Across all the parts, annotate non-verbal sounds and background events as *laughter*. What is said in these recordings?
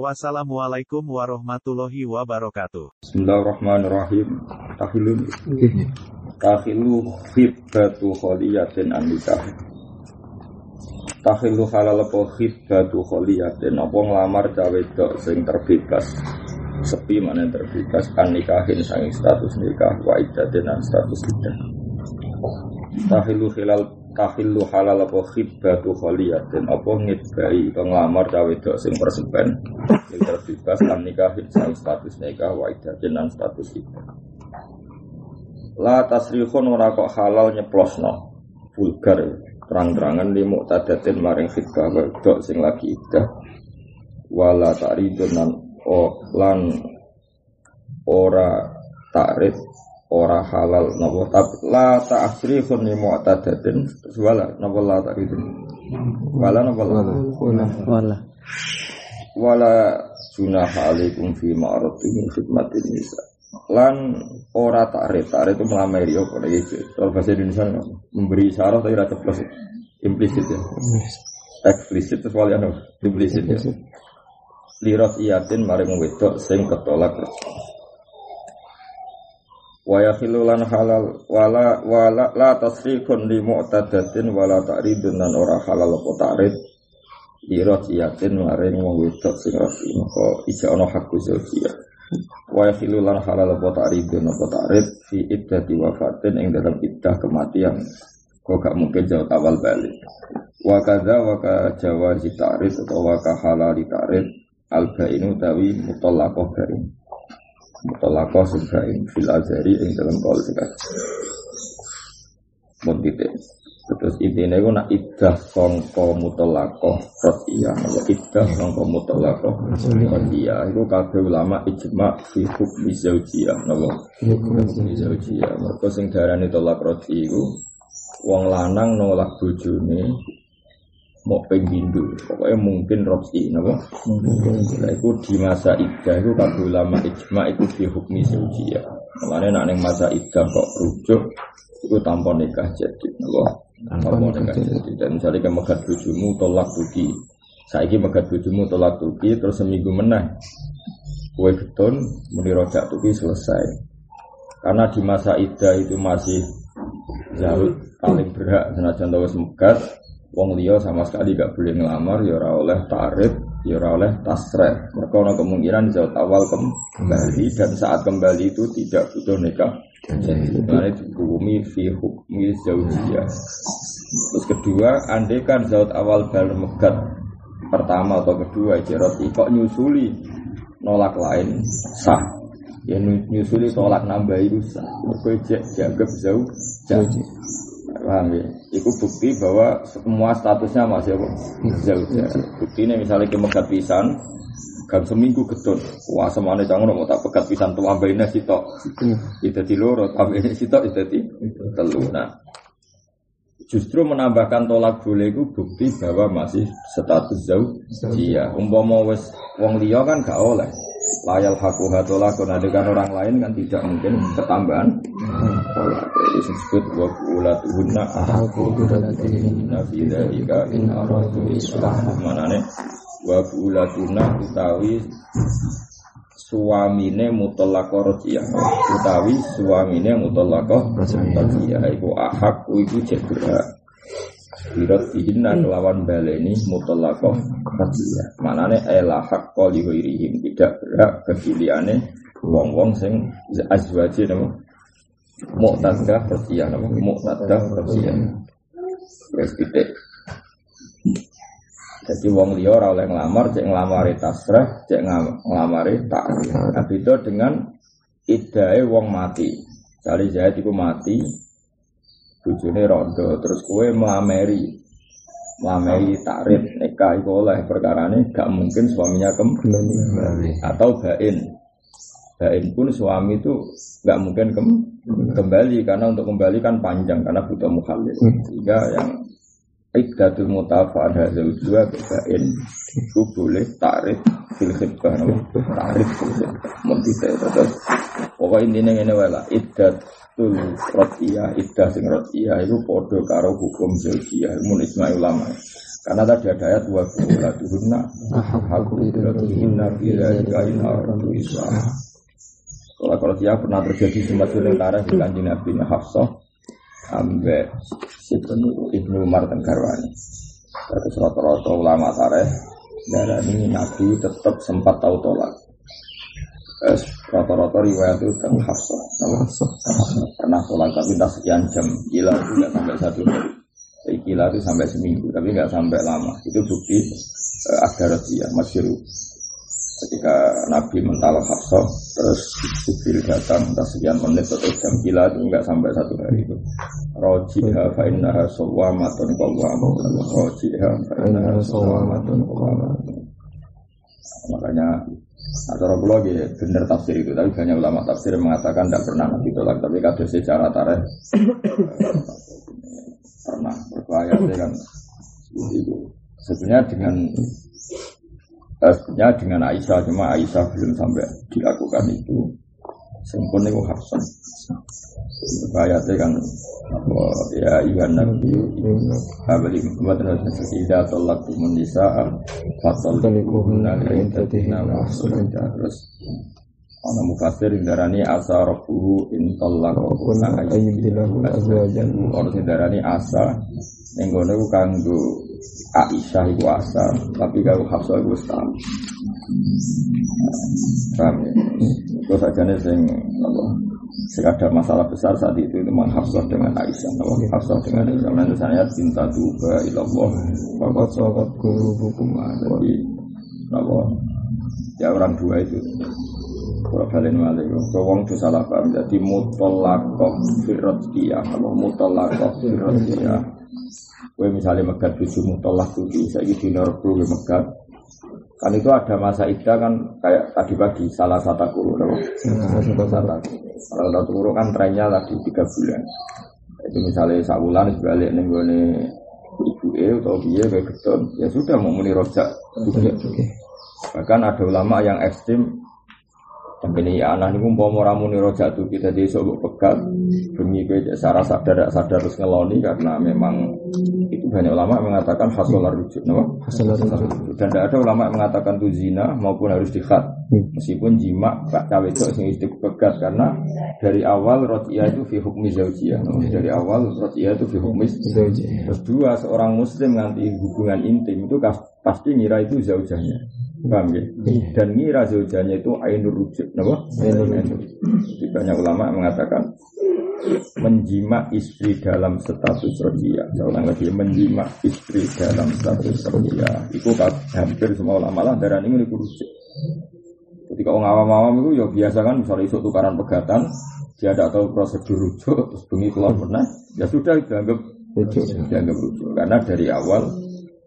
Wassalamualaikum warahmatullahi wabarakatuh. Bismillahirrahmanirrahim. Tahilun. Tahilu khibbatu kholiyatin an nikah. Tahilu halal apa khibbatu kholiyatin apa nglamar cawe dok sing terbebas. Sepi mana terbebas an nikahin sanging status nikah wa iddatin an status iddah. Tahilu hilal tahillu halal apa khibbatu kholiyatin? Apa ngidbai atau nglamar cawe dok sing perseban? Sing terbebas an nikahin sanging status nikah wa iddatin an status iddah. La tasrihun ora kok halal nyeplosno. Vulgar terang-terangan di muktadatin maring khidbah wedok sing lagi iddah. Wala ta'ridun lan o lan ora ta'rid ora halal napa? Tapi la ta'srihun li mu'tadatin. Terus wala napa la ta'ridun wala napa la? Wala. wala. Junaha alaikum fi ma'rati min khidmatin nisa. Lan ora takrif. Takrif itu melamari apa lagi kalau bahasa Indonesia memberi syarat tapi rasa plus implisit ya. Eksplisit terus wali anu? Implisit ya. Lirat iyatin maring wedok sing ketolak wa yakhilu lan halal wala wala la tasrifun li mu'tadatin wala ta'ridun lan ora halal apa ta'rid. Lirat iyatin maring wong wedok sing rafi maka ija ana zaujiyah wa yakhilu lan halal apa ta'ridun apa ta'rid fi iddati wafatin ing dalam iddah kematian. Kok gak mungkin jauh awal balik. Wa kadza wa ka jawazi ta'rid atau ka halali ta'rid al bainu tawi mutallaqah bain sing bain fil azari ing dalam sing mun titik. Terus intinya itu nak iddah songko mutolakoh rodiyah kalau iddah songko mutolakoh rodiyah itu kabeh ulama ijma fi hukmi zaujiyah napa? Hukmi zaujiyah. Mereka sing darani tolak rodi itu wong lanang nolak bojone mau penggindu pokoknya mungkin robi napa? Nah, itu di masa iddah itu kabeh ulama ijma itu fi hukmi zaujiyah makanya nak ning masa iddah kok rujuk itu tanpa nikah jadi napa? Tanpa nikah jadi. dan misalnya kamu megat bojomu tolak tuki. Saiki megat bojomu tolak tuki terus seminggu meneh kue beton muni rojak tuki selesai. Karena di masa iddah itu masih jauh paling berhak senajan tahu megat wong liya sama sekali gak boleh ngelamar ya ora oleh tarif ya ora oleh tasreh mereka ada kemungkinan jauh awal kembali dan saat kembali itu tidak butuh nikah. Jadi dihukumi fi hukmi zaujiyah terus kedua andai kan zaut awal bal megat pertama atau kedua jeroti kok nyusuli nolak lain sah. Ya nyusuli tolak nambah itu sah. Mereka dianggap jauh jauh paham ya? Itu bukti bahwa semua statusnya masih apa jauh bukti ini misalnya ke megat pisan kan seminggu gedon. Wah semane jangan mau tak pegat pisan tuh ambainnya sitok. Itu di loro ambainnya sitok itu di telu. Nah justru menambahkan tolak boleh itu bukti bahwa masih status jauh. Iya umpama wes wong liya kan gak oleh layal haku hatolak kan orang lain kan tidak mungkin ketambahan. Tolak itu disebut wa ulatuhunna ahaqu biradatihinna fi dzalika in aradu islah. Manane wa bulatuna utawi suamine mutallaqah rajiyah utawi suamine mutallaqah rajiyah iku ahak iku cek Birat dihinna kelawan baleni mutallaqah rajiyah manane ela hak qali ghairihim. Tidak berhak kepiliane wong-wong sing azwaji nama mu'tadah rajiyah nama mu'tadah wis titik jadi wong liya ora oleh nglamar, cek nglamari tasrah, cek nglam- nglamari ta'rif. Nah, beda dengan idae wong mati. Kali Zaid iku mati, bojone rondo, terus kue melameri. Melameri takrif nikah iku oleh perkarane gak mungkin suaminya kembali atau bain. Bain pun suami itu nggak mungkin kem kembali karena untuk kembali kan panjang karena butuh mukhallil. Sehingga yang Ikdatul mutafa'an hadal dua bain itu boleh tarik fil khidbah tarik fil khidbah membisa terus pokoknya intinya ini wala iddatul rotiyah iddah sing rotiyah itu podo karo hukum zaujiyah mun isma ulama karena tadi ada ayat wa tuhunna aku idatuhunna bila ikain aradu iswa kalau kalau dia pernah terjadi sempat sementara di kanjeng Nabi Hafsah ambek Ibnu Ibnu Umar dan Garwani. Terus rata-rata ulama tareh darah ini Nabi tetap sempat tahu tolak. Rata-rata riwayat itu tentang Hafsah. Pernah tolak tapi tak sekian jam. Gila itu tidak sampai satu hari. Gila itu sampai seminggu, tapi nggak sampai lama. Itu bukti uh, ada ya, masyur ketika Nabi mentalak Hafsah terus Jibril datang entah sekian menit atau jam gila itu enggak sampai satu hari itu rojiha fa innaha sawwamatun qawwamatun rojiha fa innaha sawwamatun qawwamatun makanya atau pulau ya benar tafsir itu. Tapi banyak ulama tafsir mengatakan tidak pernah Nabi tolak. Tapi kado secara tarikh pernah. Berbahaya kan itu. Sebenarnya dengan Sebenarnya dengan Aisyah, cuma Aisyah belum sampai dilakukan itu. Sempurna itu Hafsan. Ayatnya kan apa ya iya nabi abadi buatan tidak tolak timun nisa fatal talikuhunna lintatihinna mahsulunja terus ana mufasir darani asa rabbuhu in talaqahunna ayyibdilahu azwajan ana darani asa ning ngono ku kanggo Aisyah itu asal, tapi kalau Hafsah itu setahun. Paham ya? Itu saja nih sing apa? Sing ada masalah besar saat itu itu memang Hafsah dengan Aisyah. Apa Hafsah dengan Aisyah? Nanti saya cinta juga ilallah. Bapak sahabat guru hukum Jadi apa? Ya orang dua itu. Kalau kalian malik, kalau itu salah paham. Jadi mutolakoh firrotiyah. Kalau mutolakoh firrotiyah Kue misalnya megat tujuh tolak tujuh, saya gitu norbu megat. Kan itu ada masa ida kan kayak tadi pagi salah satu guru, salah satu Salah satu guru kan trennya lagi tiga bulan. Itu misalnya sabulan sebalik nih gue nih ibu e atau dia kayak beton, ya sudah mau muni rojak. Bahkan ada ulama yang ekstrim ini ya anak ini mau ramu nih rojak tuh kita di sobok pekat demi ke sarah sadar sadar terus ngeloni karena memang banyak ulama mengatakan hasolar rujuk, no? hasolar rujuk. Dan tidak ada ulama mengatakan itu zina maupun harus dikhat. Hmm. Meskipun jima pak cawe itu sing pekat karena dari awal rotiyah itu fi hukmi zaujiyah. No? Dari awal rotiyah itu fi hukmi zaujiyah. Terus dua seorang muslim nanti hubungan intim itu pasti ngira itu zaujahnya. Paham ya? Iya. Dan ngira zaujanya itu ainur rujuk, napa? Ainur rujuk. banyak ulama mengatakan menjima istri dalam status rodia. Saya ulang lagi, menjima istri dalam status rodia. Itu hampir semua ulama lah darah ini rujuk. Ketika orang awam-awam itu ya biasa kan misalnya isu tukaran pegatan, dia tidak tahu prosedur rujuk, terus bengi keluar pernah, ya sudah dianggap rujuk, dianggap rujuk. Karena dari awal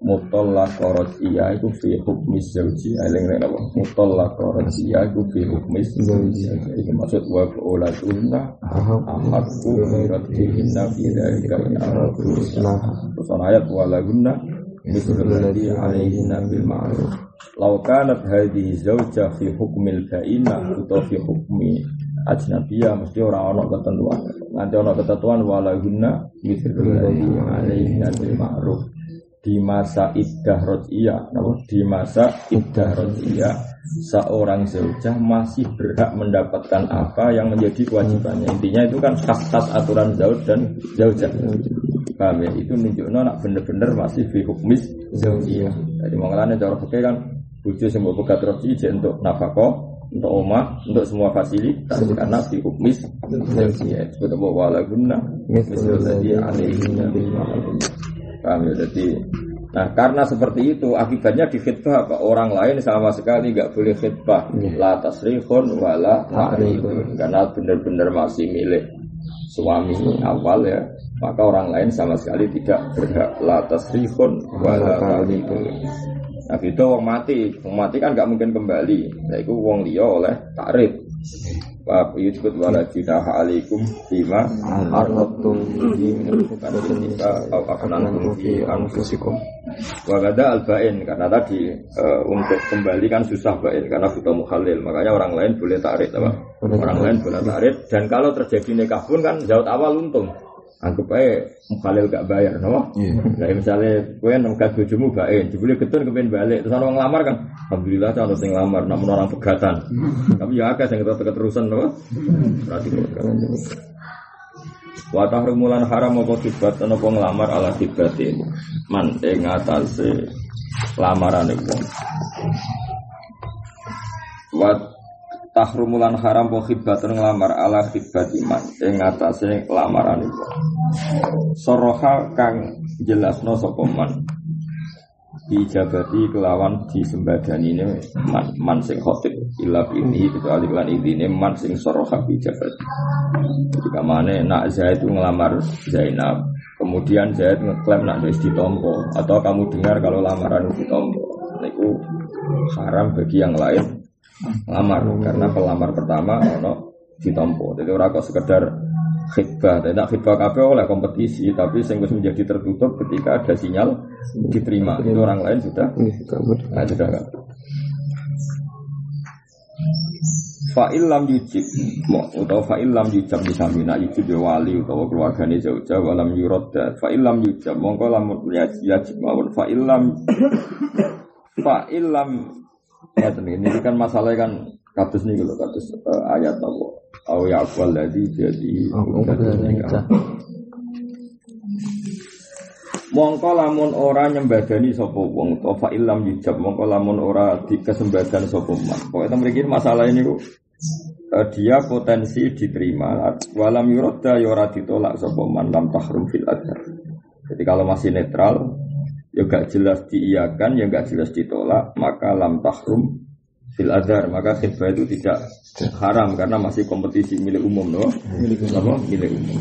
mutalla iya itu fi hukmi zauji eling nek apa? Mutalla iya itu fi hukmi zauji iki maksud wa ulatuna ahadku radhihinna fi dzalika in aradu terus ayat wa lagunna mislul ladzi alaihinna bil ma'ruf. Law kanat hadhihi zauja fi hukmil baina atau fi hukmi ajnabiyah mesti orang ana ketentuan. Nanti ana ketentuan wala gunna ladzi alaihinna bil ma'ruf di masa iddah rodiyah, di masa iddah rodiyah seorang zaujah masih berhak mendapatkan apa yang menjadi kewajibannya. Intinya itu kan khas-khas aturan zauj dan zaujah. Paham ya? Itu nunjukno nak bener-bener masih fi hukmis zaujiyah. Jadi mengalami cara fikih kan bujuk semua bekat rodiyah untuk nafkah untuk oma, untuk semua fasilitas karena fi hukmis. Sebut apa wala guna, misalnya dia alaihi Paham ya? Jadi Nah karena seperti itu akibatnya di khidbah apa orang lain sama sekali nggak boleh khidbah. Yeah. la tasrihun wala ta'rifun karena benar-benar masih milik suami awal ya. Maka orang lain sama sekali tidak berhak. La tasrihun wala ta'rifun Nah itu wong mati, wong mati kan nggak mungkin kembali. Nah itu wong liya oleh takrif. Wa yujkut wala junaha alaikum bima Arrotum bukan ketika au aknantum fi anfusikum. Wa gada al bain karena tadi eh, untuk kembali kan susah bain karena butuh mukhalil. Makanya orang lain boleh tarik apa? Orang lain boleh tarik dan kalau terjadi nikah pun kan jauh awal untung. Anggap aja mukhalil gak bayar, no? Nah, misalnya gue nengkat bojomu baik, jebule getun kepen balik, terus orang ngelamar kan, alhamdulillah cara sing ngelamar, namun orang pegatan. Tapi ya akeh sing keterusan, no? Berarti Wa tahrumulan haram apa tibat apa ngelamar ala tibatin man ing atase lamarane wong. Wa tahrumulan haram apa khidbatun ngelamar ala khidbati man ing atase lamarane wong. Soroha kang jelasno sapa man? Dijabati kelawan disembadani ini man, man sing khotib illa ini kecuali kelan ini man sing soroha dijabati. Ketika mana nak Zaid ngelamar Zainab kemudian Zaid ngeklaim nak wis ditompo. Atau kamu dengar kalau lamaran ditompo. Itu haram bagi yang lain lamar karena pelamar pertama ono ditompo. Jadi orang kok sekedar khidbah. Tidak khidbah kafe oleh kompetisi tapi yang menjadi tertutup ketika ada sinyal diterima. Itu orang lain sudah? Nah, sudah kan Fa'il lam yujib. Mau atau fa'il lam yujab disamina yujib ya wali atau keluarganya jauh-jauh walam yurodda fa'il lam yujab. Mongko lam yajib mawon. Fa'il lam *coughs* fa'il lam ya ini kan masalahnya kan kados nih kalau kados uh, ayat apa au yaqwal ladzi jadi Mongko lamun ora nyembadani sapa wong to fa illam yujab mongko lamun ora dikesembadan sapa man. Pokoke ta mriki masalah ini kok uh, dia potensi diterima walam yuradda ya ora ditolak sapa man lam tahrum fil adhar. Jadi kalau masih netral ya gak jelas diiyakan ya gak jelas ditolak maka lam tahrum fil adhar maka khidbah itu tidak haram karena masih kompetisi milik umum no? Milik umum. Milik umum.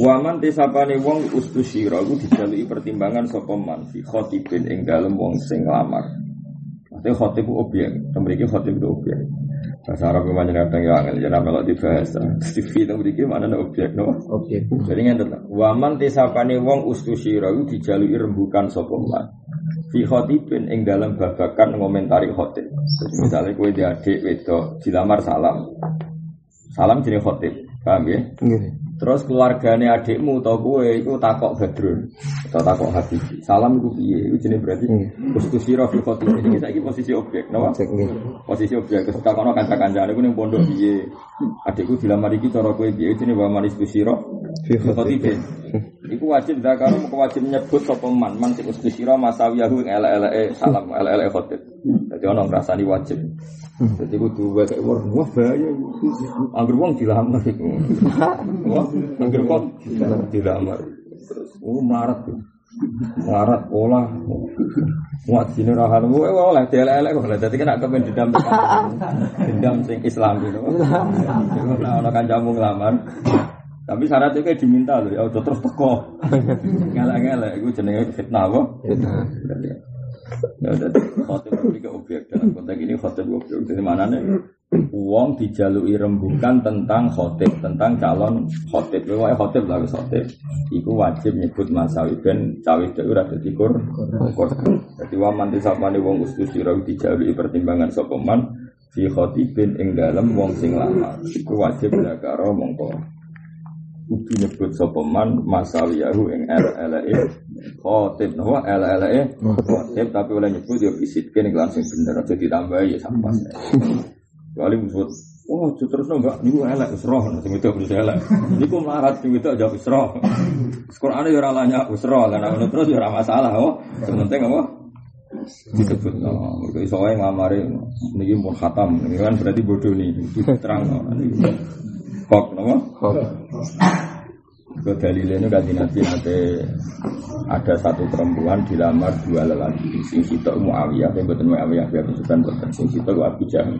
Waman tisapane wong ustusyira iku dijaluki pertimbangan sapa man fi khatibin ing dalem wong sing lamar. Khatib itu objek, memiliki khatib itu objek. Bahasa Arab yang banyak kadang ya angel, jadi kalau dibahas. TV itu memiliki mana ada objek, no? Objek. Jadi ngerti Waman tisapane wong ustusyira iku dijaluki rembukan sapa man. Fi khatibin ing dalam babakan ngomentari khatib. Jadi misalnya kue di adik wedok dilamar salam. Salam jenis khatib, paham ya? Nggih. Terus keluarganya adikmu atau gue itu takok badrun atau takok habib. Salam itu piye? Itu jenis berarti posisi rofi khotib. Ini saya posisi objek, nggih. Posisi objek. Terus takok no kanca-kanca. Aku nih pondok piye? Adikku dilamar iki cara gue piye? Itu nih bawa manis kusiro. Fi Khotib. Iku wajib zakar mau wajib nyebut sapa man man sing ustisira masawiyahu ing elek-eleke salam elek-eleke khotib. Dadi ono ngrasani wajib. Jadi kudu wae wah wah bahaya. Angger wong dilamar iku. Wah, angger kok dilamar. Terus oh melarat tuh. Melarat olah. Muat sini rahan gue oleh dielek-elek kok. Dadi kena kepen dendam. Dendam sing Islam gitu. Nah, ono kancamu nglamar. Tapi syaratnya kayak diminta loh, ya udah terus teko. Ngelak-ngelak, itu jenenge fitnah kok. Ya udah, khotib itu objek dalam konteks ini khotib objek. Jadi mana nih? Uang dijalui rembukan tentang khotib, tentang calon khotib. Pokoknya khotib lah khotib. Iku wajib nyebut masawi ben cawe itu udah jadi kur. kur. Jadi waman disapani wong ustus dirau dijalui pertimbangan sopeman fi khotibin ing dalam wong sing lama. Iku wajib dakaro mongko kudu nyebut sapa man masawiyahu ing LLE khotib napa LLE khotib. Tapi oleh nyebut ya bisitke ning langsung bener. Aja ditambahi ya sampas kali nyebut Oh, terus no enggak, niku elek wis roh, sing itu wis elek. Niku melarat itu aja wis roh. Qur'ane ya ora lanya wis roh, lan ngono terus ya masalah, oh. Sing penting apa? disebut no, mereka iso wae ngamari niki mun khatam, ini kan berarti bodoh nih, terang no. Kok napa? Kok. Ke dalilnya kaji nabi nanti ada satu perempuan dilamar dua lelaki. Sing sitok Muawiyah, yang betul Muawiyah biar bukan betul. Sing sitok Abu Jahal.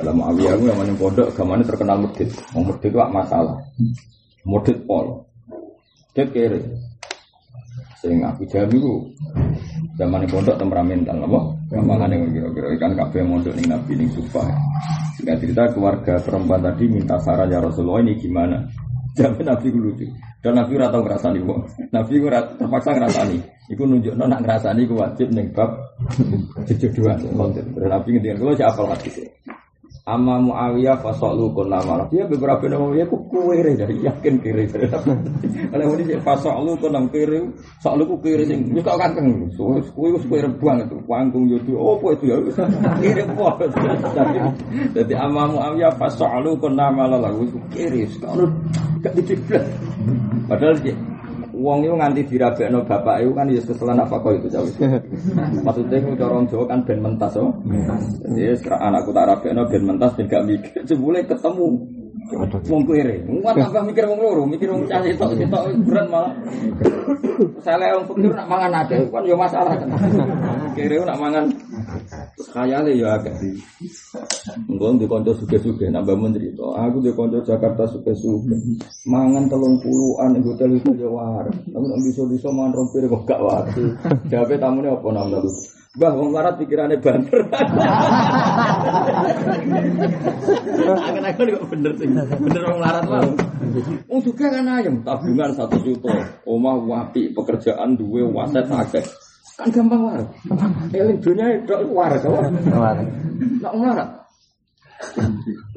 Kalau Muawiyah itu yang mana pondok, gamane terkenal medit. Mau medit itu masalah. Medit pol. Medit kere. Sing aku jami ku zaman pondok temperamental apa? Gampangan yang kira-kira ikan kafe mondok nih nabi nih sumpah. Singkat cerita keluarga perempuan tadi minta saran ya Rasulullah ini gimana? *laughs* Jadi nabi ku lucu. Dan nabi ora tau ngrasani wong. *laughs* Nabi ku ora terpaksa ngrasani. Iku nunjukno nak ngrasani ku wajib ning bab *laughs* jejodohan konten. Nabi ngendikan kula siapa lagi sih? Amma Muawiyah fasoklu kun nama Dia beberapa nama dia ku kiri dari yakin kiri. Kalau ini sih fasoklu kun nam kiri, soklu ku kiri sing nyekak kanteng. So kue ku kue rebuang itu, panggung youtube. Oh apa itu ya? Kiri apa? Jadi Amma Muawiyah fasoklu kun nama lalu kiri. Sekarang gak diciplet. Padahal Wong itu nganti dirabekno bapak itu kan ya keselan apa kok itu jauh. Maksudnya itu orang Jawa kan ben mentas oh. Jadi anakku tak rabekno ben mentas ben gak mikir. Jebule ketemu wong kere. Wong tambah mikir wong loro, mikir wong cah itu sitok berat malah. Saya wong pikir nak mangan ada kan ya masalah. Kere nak mangan khayale ya agak. Engko di kanca suge-suge nambah menteri to. Aku di kanca Jakarta suge-suge. Mangan telung puluhan hotel itu ya war. Tapi nek bisa-bisa mangan rompir kok gak wati. Jawabe tamune apa namanya lu? Mbah wong larat pikirannya banter. Akan-akan kok bener sih. Bener wong larat mah. Wong juga kan ayam tabungan satu juta. Omah wapi pekerjaan duwe waset akeh. Kan gampang waras. Eling dunia itu waras apa? Waras. Nak waras.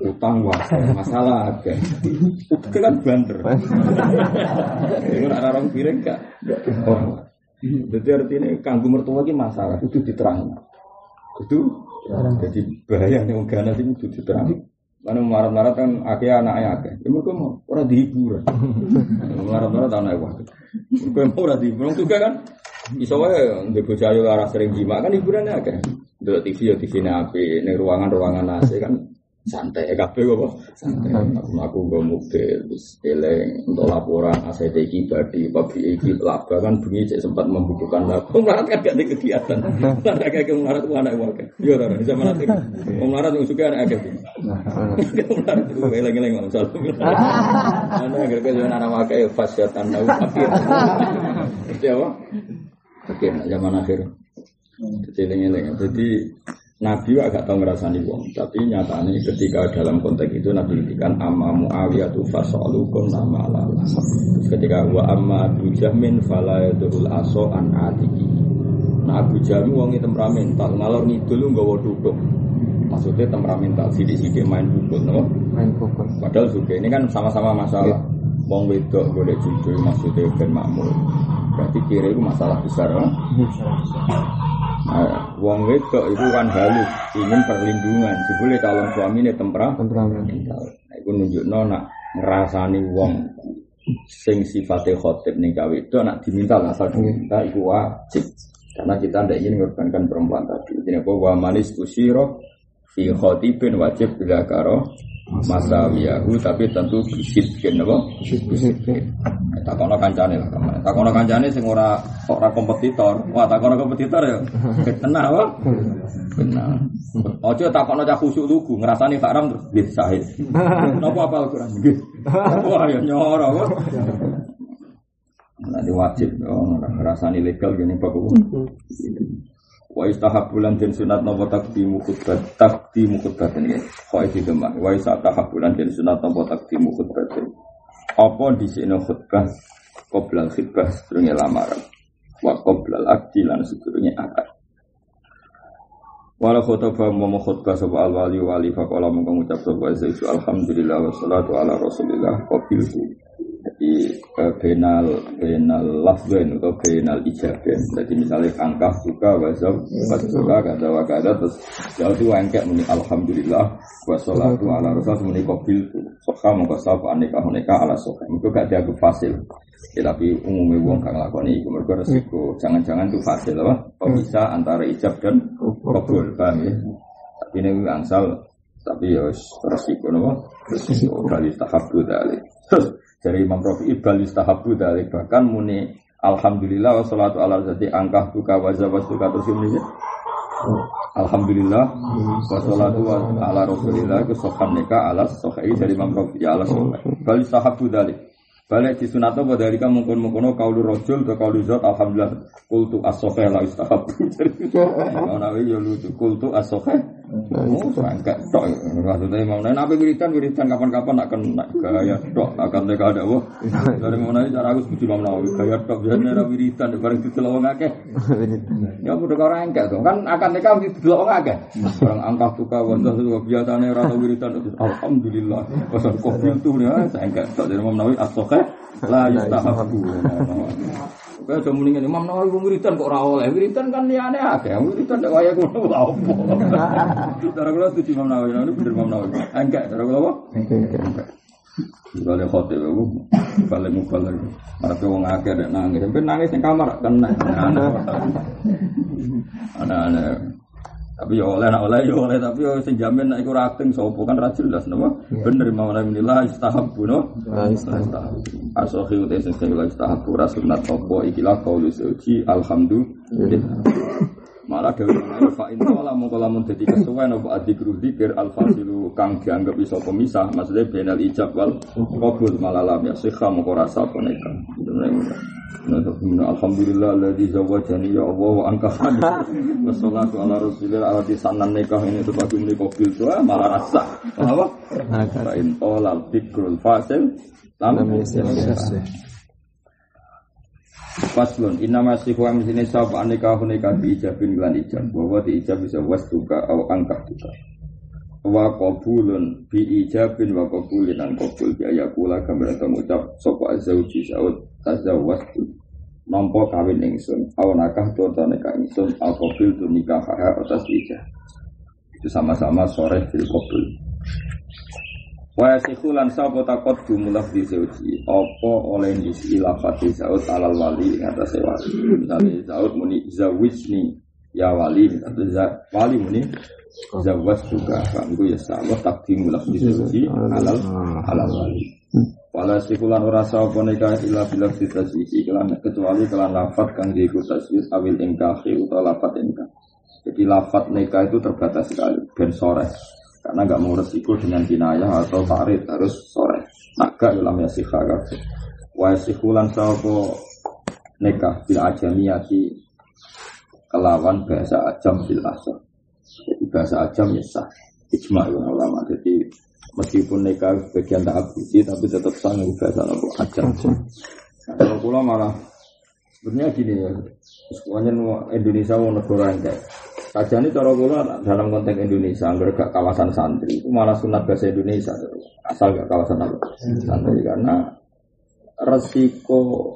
Utang waras, masalah ada. Itu kan banter. *laughs* Ini nak orang piring gak? Jadi artinya kanggu mertua ini masalah itu diterang. Itu jadi bahaya nih ganas ini itu diterang. Karena marah-marah kan akhirnya anaknya akeh. Ya mereka mau orang dihibur. *laughs* Marah-marah anaknya wakil. Mereka mau orang dihibur. Orang juga kan Iso wae ndek bocah yo ora sering jima kan hiburannya akeh. Delok TV yo TV api, ning ruangan-ruangan AC kan santai kabeh kok santai. Aku aku nggo mobil terus eleng untuk laporan ACT iki badi pabrik iki laba kan bengi cek sempat membutuhkan laba. Melarat kan gak ada kegiatan. Ada kayak melarat ku anak wae. Yo ora bisa melarat. Melarat yang suka anak akeh. Melarat itu eleng-eleng masalah. Ana gara-gara anak wae fasyatan akhir. Itu apa? Oke, zaman akhir. Jadi Jadi Nabi agak tahu ngerasani wong, tapi nyatanya ketika dalam konteks itu Nabi ngendikan amma Muawiyah tu fasalukum nama lala. Ketika wa amma Abu Jahmin fala yadul aso an atiki. Nah Abu Jahmin wong temperamental, ngalor ngidul nggawa duduk. Maksudnya temperamental sidik-sidik main pukul, no? Main pukul. Padahal juga ini kan sama-sama masalah. Wong wedok boleh jujur maksudnya ben makmur. Berarti kira itu masalah besar, no? Nah, wong wedok itu kan halus, ingin perlindungan. Jebule calon suami ini tempera. Nah, itu nunjuk nak ngerasani wong sing sifatnya khotib nih gawe itu nak diminta asal diminta itu wajib karena kita tidak ingin mengorbankan perempuan tadi ini apa wa manis usiro fi khotibin wajib bila karo masawiyahu tapi tentu bisidkin apa? Bisidkin takono kancane lah ke mana takono kancane sing ora ora kompetitor. Wah takono kompetitor ya? *laughs* Tenang apa? Benar ojo takono cah khusuk lugu ngrasani haram terus nggih sahih *laughs* napa apal Quran? Nggih *laughs* wah ya nyoro kok Nanti wajib, oh, ngerasani legal gini pak Wa istahabulan den sunat nopo takdimu khutbah takdimu khutbah ini. Kok iki demak wa istahabulan den sunat nopo takdimu khutbah apa di sini khutbah? Qoblal khutbah sedurunge lamaran. Wa qoblal akdi lan sedurunge akad. Wala khutbah mau khutbah sapa al wali wali faqala mung ngucap sapa Zaidu alhamdulillah wassalatu ala rasulillah. Qabiltu jadi eh, benal benal lafzain atau benal ijaben jadi misalnya angka suka wazab pas suka kata wakada terus jauh itu angkat muni alhamdulillah wassalatu ala rasul muni qabil tu soka mongko sapa aneka aneka ala soka. Itu gak dianggap fasil. Ya, tapi umumnya wong kang lakoni iku. Mergo resiko jangan-jangan itu fasil apa? Bisa antara ijab dan kabul paham ya? Tapi ini angsal tapi ya resiko napa resiko. Kali tahap dalil terus dari Imam Rafi Ibal istahabu dari bahkan muni Alhamdulillah wassalatu ala zati angkah tuka wazawaz tuka terus ini Alhamdulillah wassalatu ala rasulillah ke sohan neka ala sohai dari Imam Rafi ala sohai. Bal istahabu dari Balik di sunatnya pada hari kamu mungkin mungkin kaulu rojul ke kaulu zat alhamdulillah kultu asofe lah istahab. *laughs* Mau nawi ya lucu kultu asofe. Oh, enggak tok. Maksudnya mau nabi nabi wiridan wiridan kapan-kapan nak kena gaya tok akan mereka ada wah. Dari mau nabi cara aku setuju mau nabi gaya tok biasanya nabi wiridan bareng itu wong akeh. *laughs* Ya udah kau enggak tuh kan akan mereka mesti delok wong akeh. Orang angkat tuka wajah itu biasanya rata wiridan alhamdulillah. Pasal kopi itu nih saya enggak tok dari mau nabi asofe la yustahabu. Kaya aja mendingan Imam Nawawi wiridan kok ora oleh. Wiridan kan liyane akeh. Wiridan nek waya ngono lha opo. *laughs* Cara kula setuju Imam Nawawi, ini bener Imam Nawawi. Enggak, cara kula apa? Enggak. Kalau khote aku balik mubalik. Ada wong akeh nek nangis, sampe nangis ning kamar kena. Ana-ana. *laughs* Tapi ya oleh nak oleh ya oleh tapi ya sing jamin nek iku rating sapa kan ra jelas napa. Bener mau nek menilai istahabu no. Istahabu. Asohi uta sing sing istahabu rasulnat apa iki la qaulu suci alhamdulillah. Malah dewe fa in qala mongko lamun dadi kesuwen apa adzikru dzikir al fasilu kang dianggap iso pemisah maksudnya benal ijab wal qabul malah lam ya sikha mongko rasa apa nek. Alhamdulillah alladzi zawajani ya Allah wa angkahani. *laughs* Wassalatu ala rasulillah ala sanan nikah ini bagi muni kobil tua malah rasa. Apa? Fa in tolal fikrul fasil lam Faslun inna masih wa misini sab aneka huneka di ijabin lan ijab. Bahwa di ijab bisa wastuka au angkah juga. Wa qabulun bi ijabin wa qabulin an qabul bi ayakula gambar ngucap sapa azauji saud tazawwastu nampa kawin ingsun au nakah to nikah ingsun au qabil tu nikah atas ijab. Itu sama-sama sore fil qabul Wa sikhulan sapa takot jumlah di seuji apa oleh isi lafati Saud alal wali ing atas wali. Misalnya Saud muni zawijni ya wali atau wali muni zawas juga kan itu ya sama takdim lafzi seuji alal alal wali. Wala sikulan ora sapa nikah illa bila sitasi kelan kecuali kelan lafat kang diiku tasbih awil ingkahi utawa lafat ingkah. Jadi lafat nikah itu terbatas sekali ben sore karena nggak mau resiko dengan kinayah atau farid harus sore. Naga dalam ya sikha wa sikhulan sawo nikah bil ajamiyati kelawan bahasa ajam bil asal jadi bahasa ajam ya sah. Ijma ulama. Jadi meskipun nikah bagian tak abuji tapi tetap sah bahasa apa ajam. Kalau pulau malah sebenarnya gini ya semuanya Indonesia mau negara enggak Saja ini cara kula dalam konteks Indonesia, agar gak kawasan santri, itu malah sunat bahasa Indonesia, asal gak kawasan apa? santri karena resiko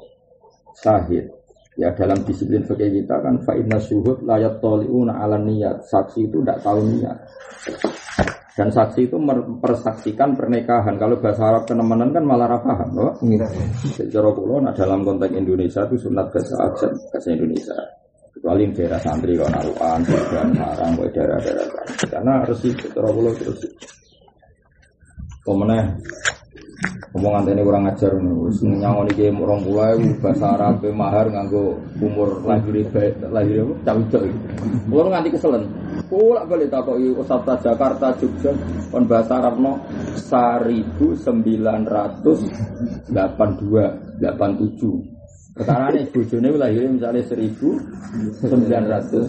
sahid. Ya dalam disiplin fikih kita kan fa'inna syuhud layat toliuna ala niat saksi itu tidak tahu niat dan saksi itu mempersaksikan pernikahan. Kalau bahasa Arab kenemenan kan malah paham loh. Secara kulo nah dalam konteks Indonesia itu sunat bahasa bahasa Indonesia kecuali daerah santri kok naruhan, dan sarang, kok daerah-daerah karena resiko terlalu terus. Pemenang omongan ini kurang ajar nih, nyangon iki orang pulau bahasa Arab mahar nganggo umur lahir lahir apa? Cawicok. Kulo nganti keselen. Kulo boleh takoki Ustaz Jakarta Jogja kon bahasa Arab no 1982 87 Perkara ini bojone lahir misalnya seribu sembilan ratus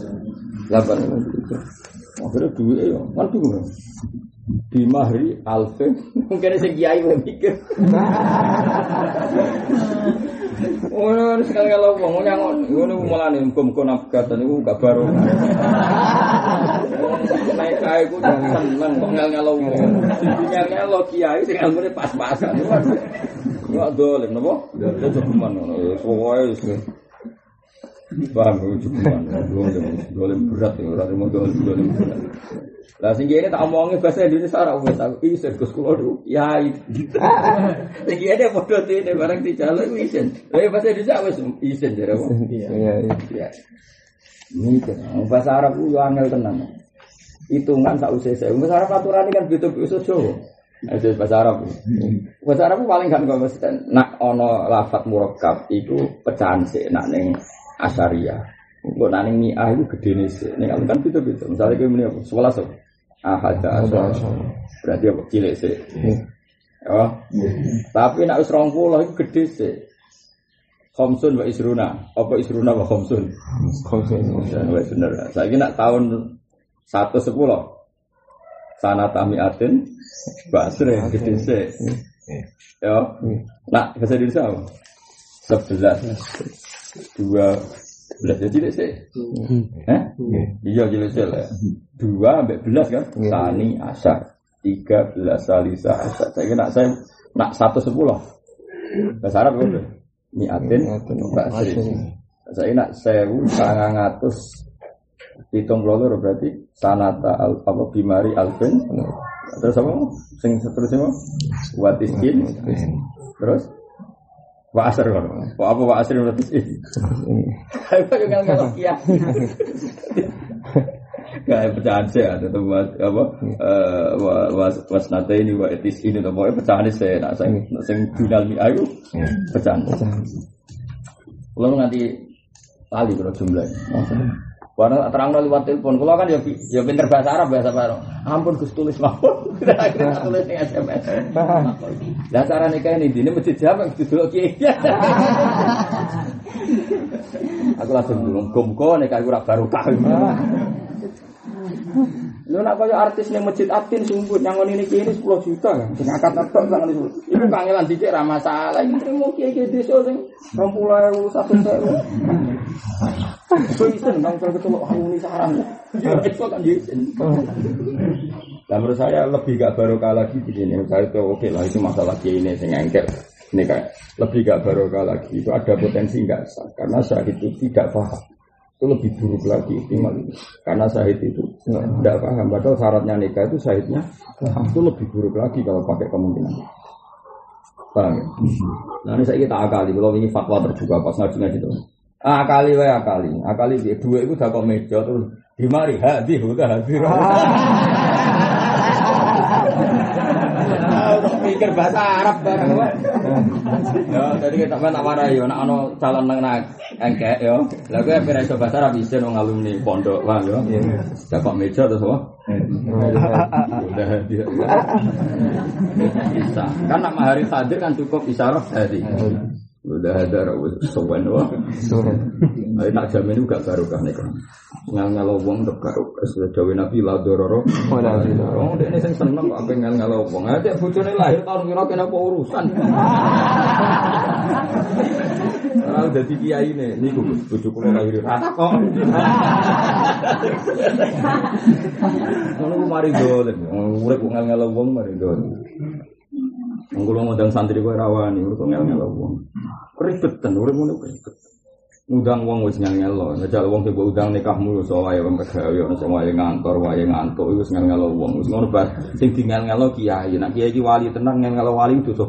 delapan Akhirnya duit ya, kan bingung. Di mahri alfin, mungkin ada kiai yang mikir. *laughs* Oh, sekali kalau ngomong nyangon, ini malah nih muka-muka nafkatan itu gak baru. *laughs* Naik kaya itu seneng, kok ngel-ngelo ngomong. Ngel-ngelo kiai, sih ngel pas-pasan. Enggak dolim, napa? Dolim cukuman ngono. Pokoke Paham itu cukuman. Dolim, dolim berat ya, ora mau dolim dolim berat. Lah sing ini tak omongi bahasa Indonesia ora wis aku isin Gus kula dulu. Ya Sing ini padha dene barang dijaluk isin. Lah bahasa Indonesia wis isin jare wong. Iya iya. Ini kan bahasa Arab ku yo angel tenan. Hitungan sak saya. Bahasa Arab aturan kan beda-beda Jawa. Itu bahasa Arab. Bahasa Arab paling kan kalau mesti nak ono lafat murakab itu pecahan sih nak neng asaria. Kok nak neng mi'ah itu gede nih sih. Neng kan itu itu. Misalnya kayak ini apa? Sebelas apa? Ahad asar. Berarti apa? Cilik sih. Ya. Tapi nak wis 20 iku gede sih. Khomsun wa isruna. Apa isruna wa khomsun? Khomsun. Wis bener. Saiki nak tahun 110 sanata mi'atin basre gede sih. Ya. Nak bahasa Indonesia apa? 11 dua. Belas jadi tidak sih. Eh iya. Jadi sih lah. Dua sampai belas kan? Tani asar tiga belas salisa asar saya kira saya nak satu sepuluh. Bahasa Arab mbak sri. Saya nak sewu sangang atus hitung pelolor berarti sanata al apa bimari alvin terus apa sing seterusnya watiskin terus Wa asar kan. Wa apa wa asar berarti sih. Aku juga nggak ya. Kayak pecahan saya ada tuh apa was was nate ini wa etis ini tuh pokoknya pecahan saya nak saya sing jurnal mi ayu pecahan. Kalau nanti kali kalau jumlahnya. Warna terang lewat telepon. Kalau kan ya ya pinter bahasa Arab bahasa Arab. Ampun Gus tulis mawon. *laughs* Akhirnya tulis ning SMS. Lah cara nikah ini dini masjid jam duduk kiai. *laughs* Aku langsung bingung. Gomko nikah ora barokah. *laughs* Lu nak kaya artis ning masjid Atin sumbut yang ini kiai ini 10 juta kan. Sing akad tok sangat itu. Iku kangelan dikit ra masalah. Iki mau kiai kiai desa sing 20.000 1 So izin nang ketemu itu kan izin. Dan menurut saya lebih gak barokah lagi di sini. Saya itu oke lah itu masalah ini yang engkel. Ini kayak lebih gak barokah lagi itu ada potensi nggak sah karena syahid itu tidak paham itu lebih buruk lagi optimal karena syahid itu tidak paham padahal syaratnya nikah itu syahidnya itu lebih buruk lagi kalau pakai kemungkinan paham ya? nah ini saya kita akali kalau ini fatwa terbuka pas ngaji ngaji itu akali wae akali akali dia dua itu kok meja terus dimari hadi udah hadir *laughs* mikir bahasa Arab bareng Ya, jadi kita tak marah ya, nak ono calon nang nak engkek ya. Lah gue pira iso bahasa Arab isin wong alumni pondok lah ya. Dapat meja terus apa? Udah dia. *laughs* Bisa. Kan nak mahari hadir kan cukup isyarat tadi. Udah ada rawat sowan wah. Ayo tak jamin juga barokah nih kan. Ngal ngalau wong untuk barokah. Sudah dawe nabi la dororo. Oh, dia ini seneng kok apa ngal ngalau wong. Aja bojone lahir tahun kira kena apa urusan. Ora dadi kiai ne niku bojo kula lahir rata kok. Ngono ku mari dolen. Urip ngal ngalau wong mari dolen. Mengkulo ngundang santri kowe rawani, urip ngel-ngel wong. Ribetan, urip ngono ribet. Ngundang wong wis ngel-ngel lo, njajal wong sing undang nikahmu yo wae wong pegawe ono sing wae ngantor, wae ngantuk iku wis ngel-ngel wong. Wis ngono bar sing di ngel-ngel kiai, nek kiai iki wali tenang ngel-ngel wali dosa.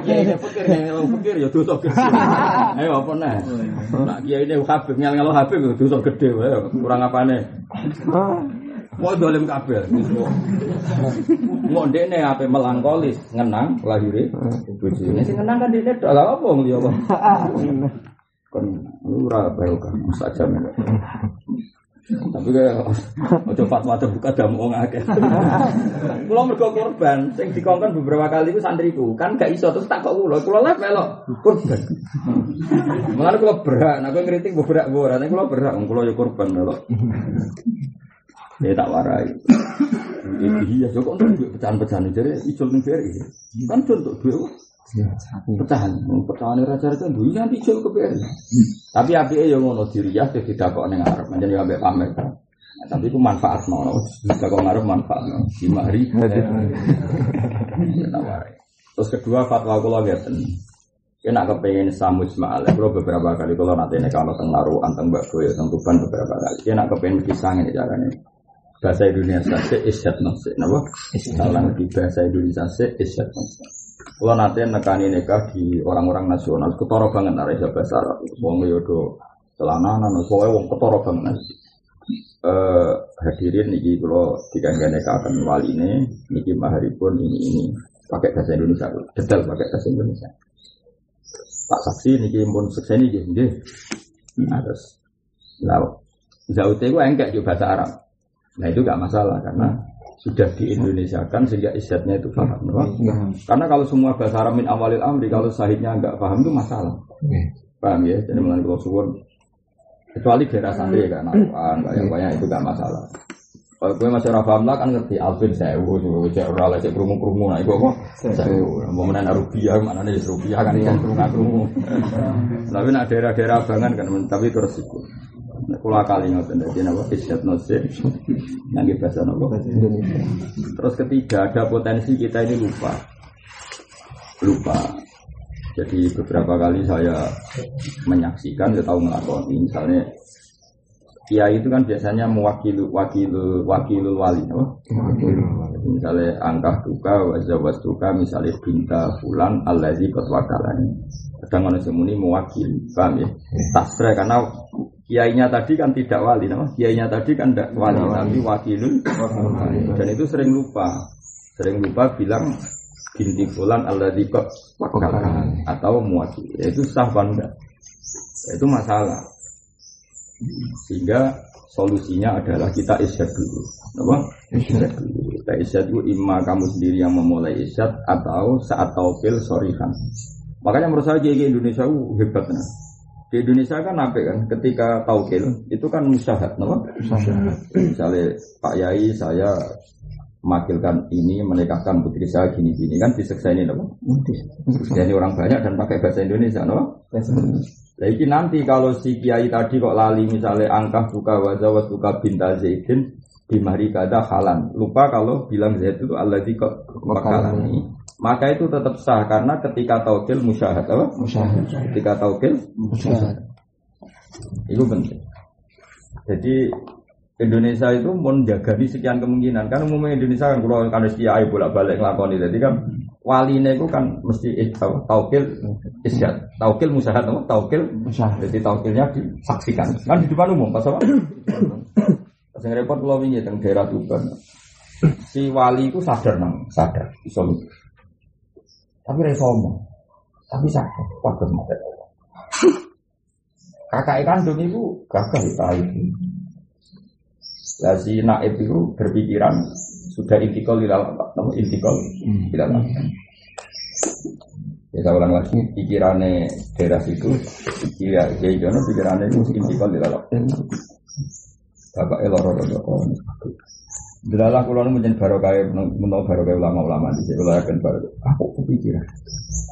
Kiai pikir ngel ya dosa gede. Ayo apa nih? Nak kiai ini Habib ngel-ngel Habib dosa gede kurang apane? Mau dolim kabel. Mau dene apa melankolis ngenang lahir bojone. Sing ngenang kan dene tok. Lah apa liya apa? Kon ora bae kan saja men. Tapi kayak ojo fatwa terbuka damu wong akeh. Kula mergo korban sing dikongkon beberapa kali itu santriku kan gak iso terus tak kok kula. Kula lek melok korban. Mulane kula berak, nek ngritik berak ora, nek kula ya korban melok. Ya tak warai. Iya, yo kok untuk pecahan-pecahan jadi ijol ning BRI. Kan untuk duit pecahan, pecahan raja raja dulu nanti ijol ke BRI. Tapi api yo ngono dirias ya tidak kok neng Arab, menjadi ambek pamer. Tapi itu manfaat mau, bisa kok ngarep manfaat hari. Tak warai. Terus kedua fatwa kula ngeten. Kena kepengen samus ma'al, kalau beberapa kali kalau nanti ini kalau teng gue teng tuban beberapa kali. Kena kepengen pisang ini caranya bahasa Indonesia se isyat nafsi. Napa? Kalau di bahasa Indonesia se isyat nafsi. Kalau nanti nekani nikah di orang-orang nasional. Ketoro banget nara bahasa Arab wong yodo celana nana soalnya wong ketoro banget. Eh hadirin niki kalau dikangge akan wali ini. Niki maharipun ini ini. Pakai bahasa Indonesia detail pakai bahasa Indonesia. Pak saksi niki pun sekseni nggih nggih. Nah terus. Nah Zaute itu enggak juga bahasa Arab Nah itu gak masalah karena sudah di Indonesia kan sehingga isyatnya itu paham. No? Karena kalau semua bahasa Arab min awalil amri, kalau sahidnya nggak paham itu masalah. Paham ya? Jadi mengenai kalau suwun kecuali daerah santri ya kan, banyak banyak itu nggak masalah. Kalau gue masih ora paham lah kan ngerti Alvin sewu, cek ora lah cek kerumu kerumu, nah itu kok sewu. Mau menan rupiah, mana nih rupiah kan ikan kerumu kerumu. *laughs* Tapi nak daerah-daerah abangan kan, tapi itu resiko. Kula kali ngoten dadi napa isyat nasib. Nangge bahasa napa? Terus ketiga ada potensi kita ini lupa. Lupa. Jadi beberapa kali saya menyaksikan, saya tahu ngelakoni, misalnya Kiai itu kan biasanya mewakili wakil wakil wali, no? Misalnya angkah duka, wazawas duka, misalnya binta fulan, alladzi kot wakalani. Kadang manusia muni mewakili, paham ya? Tasra karena kiainya tadi kan tidak wali, no? kiainya tadi kan tidak wali, tapi wakilun. Dan itu sering lupa, sering lupa bilang binti fulan alladzi kot wakalani atau mewakili. Ya, itu sah bangga. Itu masalah. Sehingga solusinya adalah kita isyad dulu. Apa? Isyad dulu. Kita isyad dulu imma kamu sendiri yang memulai isyad atau saat taufil sorihan. Makanya menurut saya di Indonesia uh, hebat nah. Di Indonesia kan apa kan? Ketika taukil itu kan musyahat, apa? Musyahat. Misalnya Pak Yai saya memakilkan ini menikahkan putri saya gini gini kan diseksa ini apa? Jadi orang banyak dan pakai bahasa Indonesia, Jadi nanti kalau si kiai tadi kok lali misalnya angka buka wajah wasuka binta zaidin di mari kada halan. Lupa kalau bilang zaid itu Allah di kok ini. Maka itu tetap sah karena ketika taukil musyahad apa? Musyahad. Ketika taukil musyahad. Itu penting. Jadi Indonesia itu menjaga di sekian kemungkinan. Kan umumnya Indonesia kan kalau kan kiai bolak-balik ngelakoni. Jadi kan wali itu kan mesti taukil isyad, taukil musahat, taukil musahat. Jadi taukilnya disaksikan. Kan di depan umum, pas apa? Pas yang repot kalau ini tentang daerah Tuban. Si wali itu sadar nang, sadar, bisa Tapi resomo, tapi sadar, wakil mati. *coughs* Kakak kandung itu gagal itu. Lah si naib itu berpikiran sudah intikal di dalam apa? Intikal di dalam. Ya saya ulang lagi pikirannya daerah situ, pikiran Kiai Jono pikirannya itu intikal di dalam. Bapak eloro eloro. Delalah kulo nu menjadi barokah menawa barokah ulama-ulama di sini kalau akan baru. Aku kepikiran.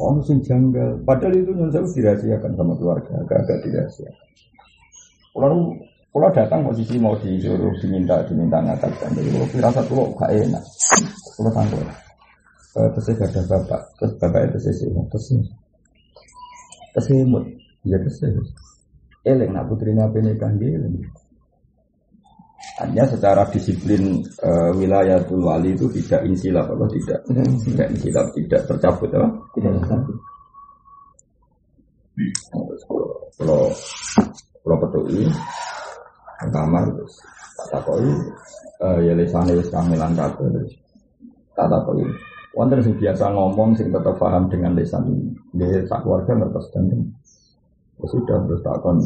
Oh sing janggal. Padahal itu nyun saya dirahasiakan sama keluarga, agak-agak dirahasiakan. Kulo kalau datang posisi mau disuruh diminta diminta ngatakan, jadi kalau firasat kalau gak enak, kalau tanggung. Terus saya ada bapak, terus bapak itu sih, terus terus imut, ya terus. Eleng nak putrinya penikah dia, hanya secara disiplin e, wilayah wali itu tidak insilap atau tidak. Tidak insilap. Tidak tercabut apa? Tidak tercabut. Kalau kalau ini kamar tak takoi uh, ya lesane wis kamilan kabeh terus. Tak takoi wonten sing biasa ngomong sing tetap paham dengan lesan ini. Dia sak keluarga ngertos dan sudah terus takon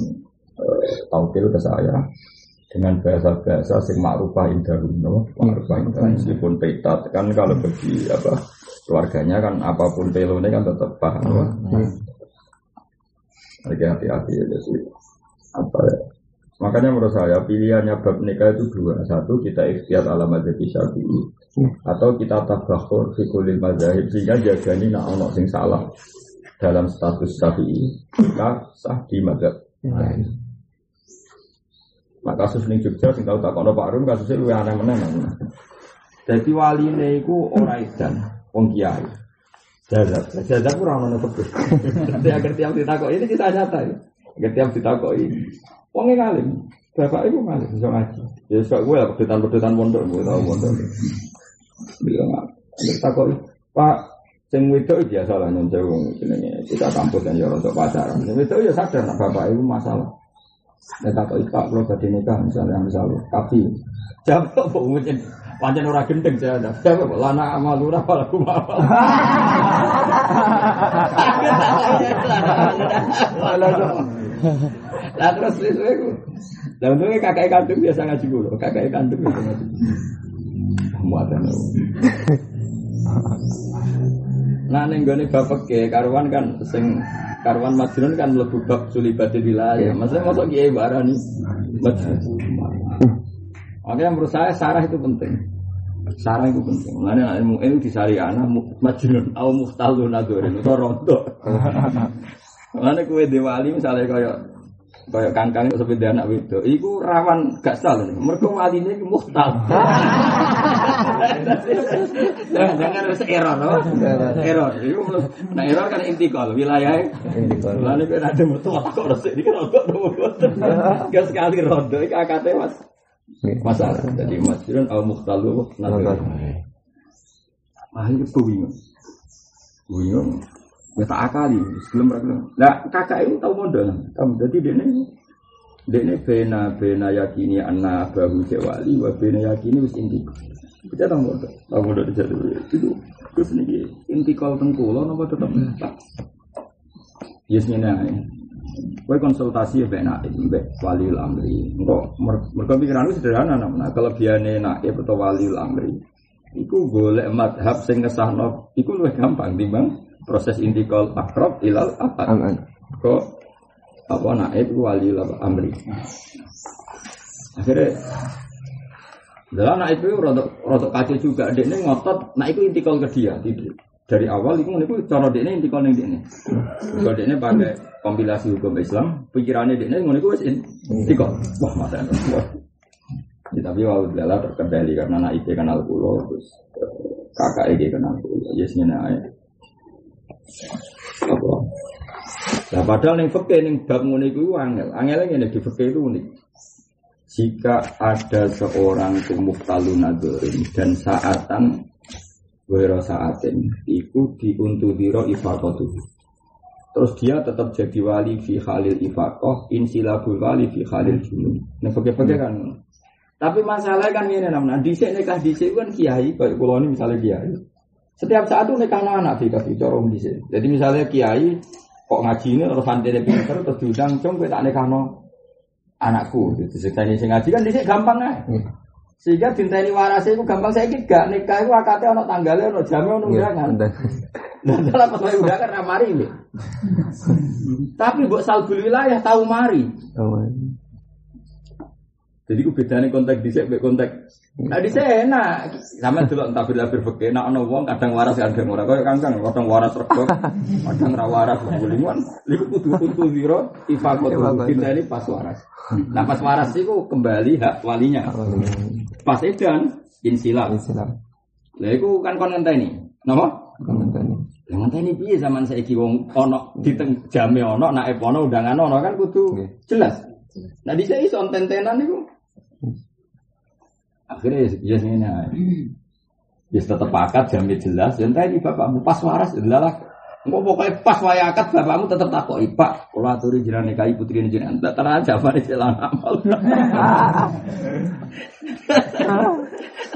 uh, taukil ke saya. Dengan bahasa-bahasa sing makrufah indah no makrufah indah meskipun petat kan kalau bagi apa keluarganya kan apa pun pelone kan tetap paham. Lagi hati-hati ya jadi apa ya Makanya menurut saya pilihannya bab nikah itu dua. Satu kita ikhtiar ala mazhab syafi'i atau kita tabakhur fi kulli mazhab sehingga jagani nak ono sing salah dalam status syafi'i kita sah di mazhab lain. Nah kasus ini Jogja sing tahu tak kono Pak Arun kasusnya lu aneh meneh Jadi wali ini ku ora edan wong kiai. Jazab, jazab kurang tebus. *laughs* Jadi agar tiap ditakok ini kita nyata ya. Agar tiap ditakok ini Wongnya ngalim. Bapak ibu ngalim, bisa ngaji. Ya suka gue lah, pedutan-pedutan pondok, gue tau pondok. Bilang ngalim. Takut, Pak, sing wedok biasa lah sewu jenenge kita kampus dan ya untuk pacaran. Sing wedok ya sadar nak bapak ibu masalah. Ya takut Pak kalau badhe nikah misalnya misalnya tapi jam *laughs* kok mungkin Pancen ora gendeng saya ada. Jawab lana amal ora laku amal. *laughs* *laughs* Lah terus wis iku. Lah untungnya kakek kandung biasa ngaji kulo, kakek kandung biasa ngaji. muatan. *laughs* Nah ning gone bapak ke karuan kan sing karuan Majnun kan mlebu bab sulibate wilayah. Maksudnya mosok kiai barani. Makanya menurut saya sarah itu penting. Sarah itu penting. Mulanya ilmu ini disari anak Majnun au muhtalun adorin rontok. *laughs* Mulanya kue diwali misalnya kayak kayak kangkang itu sepeda anak itu, iku rawan gak salah. Mereka waline iki muhtal. Jangan jangan harus error, no? error. Iku nah error kan intikal wilayah. Intikal. Mulane kan ada mutu kok ini kan kok Gak sekali rondo iki akate Mas. Masalah. Jadi masjidun al muhtalu nazar. Ah ini bingung. Bingung. Ya tak akali, sebelum mereka. Nah, kakak itu tahu modal. Kamu jadi dia ini, dia ini bena bena yakini anak bahu cewali, wa bena yakini wis inti. Kita tahu modal, tahu modal di jatuh itu. Terus nih inti kol tengkulo, nopo tetap tak. Yes aja. Kue konsultasi ya bena ini, be wali amri. Engkau mereka pikiran itu sederhana, nah kelebihannya naib atau wali amri. Iku golek madhab sing ngesahno, iku luwih gampang timbang proses intikal akrab ilal apa? Aman. kok apa naib wali amri. Akhirnya dalam naib itu rodok rodok kacau juga. Dia ini ngotot nah itu intikal ke dia. Tidak dari awal itu itu cara dia ini intikal yang dia ini. Kalau dia ini pakai kompilasi hukum Islam pikirannya dia ini itu intikal wah masa wah. Ya, tapi walau dalam terkendali karena naib kenal pulau terus eh, kakak ini kenal pulau. Yes naik? Nah, padahal yang fakir yang bab ngono iku angel. Angel yang di fakir itu unik. Jika ada seorang itu muhtalun nadzorin dan saatan wero saatin itu diuntudiro ifakotu. Terus dia tetap jadi wali fi khalil ifakoh, insilabul wali fi khalil junun. Nah, fakir-fakir kan. Tapi masalahnya kan ini namanya, disek nikah disek kan kiai, kayak pulau ini misalnya kiai. Setiap saat itu nikah anak di kasih corong di sini. Jadi misalnya kiai kok ngaji ini terus santri pinter terus diundang cung kita nikah no anakku. Itu sekali sing ngaji kan di sini gampang ya. Sehingga dinteni warase itu gampang saya gak nikah itu akadnya ono tanggalnya ono jamnya ono undangan. Dan dalam pas saya undangan ramari ini. Tapi buat salbul wilayah tahu mari. Jadi ku bedane konteks dhisik mek konteks. Nah dhisik enak. Sama dulu entah bila berpikir nak ono wong kadang waras kadang ora koyo kangkang kadang waras rego. Kadang ra waras bulimuan. Iku kudu kudu zero ifakot ini pas waras. Nah pas waras iku kembali hak walinya. Pas edan insilam. Islam. Lah iku kan kon ngenteni. Napa? Komentari. Lah ngenteni piye zaman saiki wong ono di teng jame ono naib ono undangan ono kan kudu Nggih. jelas. Nah dhisik iso tentenan iku. Akhirnya ya ini aja. Ya tetap akad jamnya jelas. Dan tadi bapakmu pas waras, adalah Enggak pokoknya pas waya akad bapakmu tetap takut Pak, kalau aturi jiran nikahi putri ini jiran Tak tenang aja, mana jalan amal *laughs*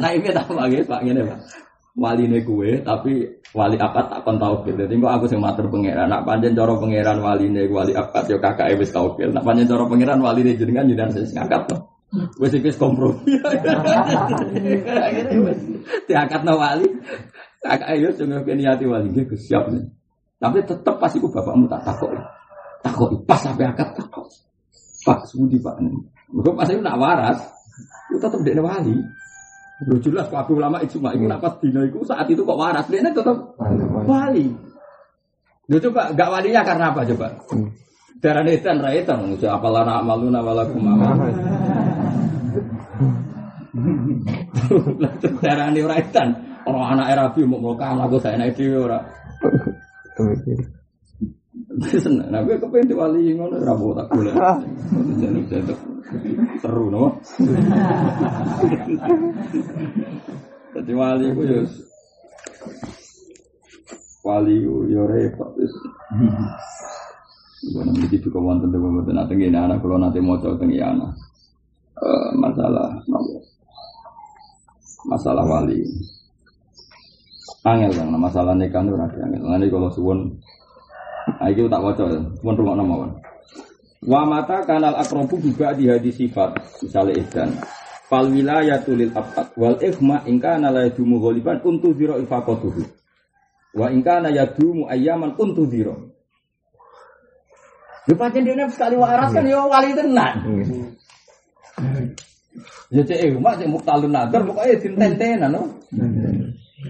Nah ini tak lagi Pak, ini Pak Wali ini kue, tapi wali akad tak kon tau gitu. Jadi kok aku sing matur pangeran. Nak panjen coro pangeran wali ini wali akad yo kakak wis tau gitu. Nak panjen coro pangeran wali ini jenengan jenengan sing ngangkat tuh. Wes iki kompromi. Wis diangkatno wali. Kakak yo sing niati wali iki Gus, siap. Tapi tetep pas iku bapakmu tak takok. Takok pas sampai akad takok. Pak Sudi Pak. Mergo pas iku nak waras, itu tetep dekne wali. Lu jelas kok ulama ijma iku nak pas dino iku saat itu kok waras, dekne tetep wali. Lu coba gak walinya karena apa coba? Darah netan raitan, siapa lana amaluna walakum amal. Darah ini raitan, orang anak Arabi mau melokam aku saya naik dewi ora. Nah gue kepengen diwali ngono rabu tak boleh. Seru no. Jadi wali gue yo wali yo repot Gue nanti juga wonten tuh gue nanti gini anak kalau nanti mau coba tinggi anak masalah nopo masalah wali. Angel kan, masalah nikah itu ada angel. Nanti kalau suwon Nah, itu tak waca ya. Pun rumah nama Wa mata kanal akrobu juga di hadis sifat misalnya ihdan. Fal wilayatu lil abad wal ikhma in kana la yadumu ghaliban untu zira ifaqatuhu. Wa in kana yadumu ayyaman untu zira. Yo pancen dene sekali waras kan yo wali tenan. Ya cek ikhma cek muktalun nadar pokoke dinten-tenan no.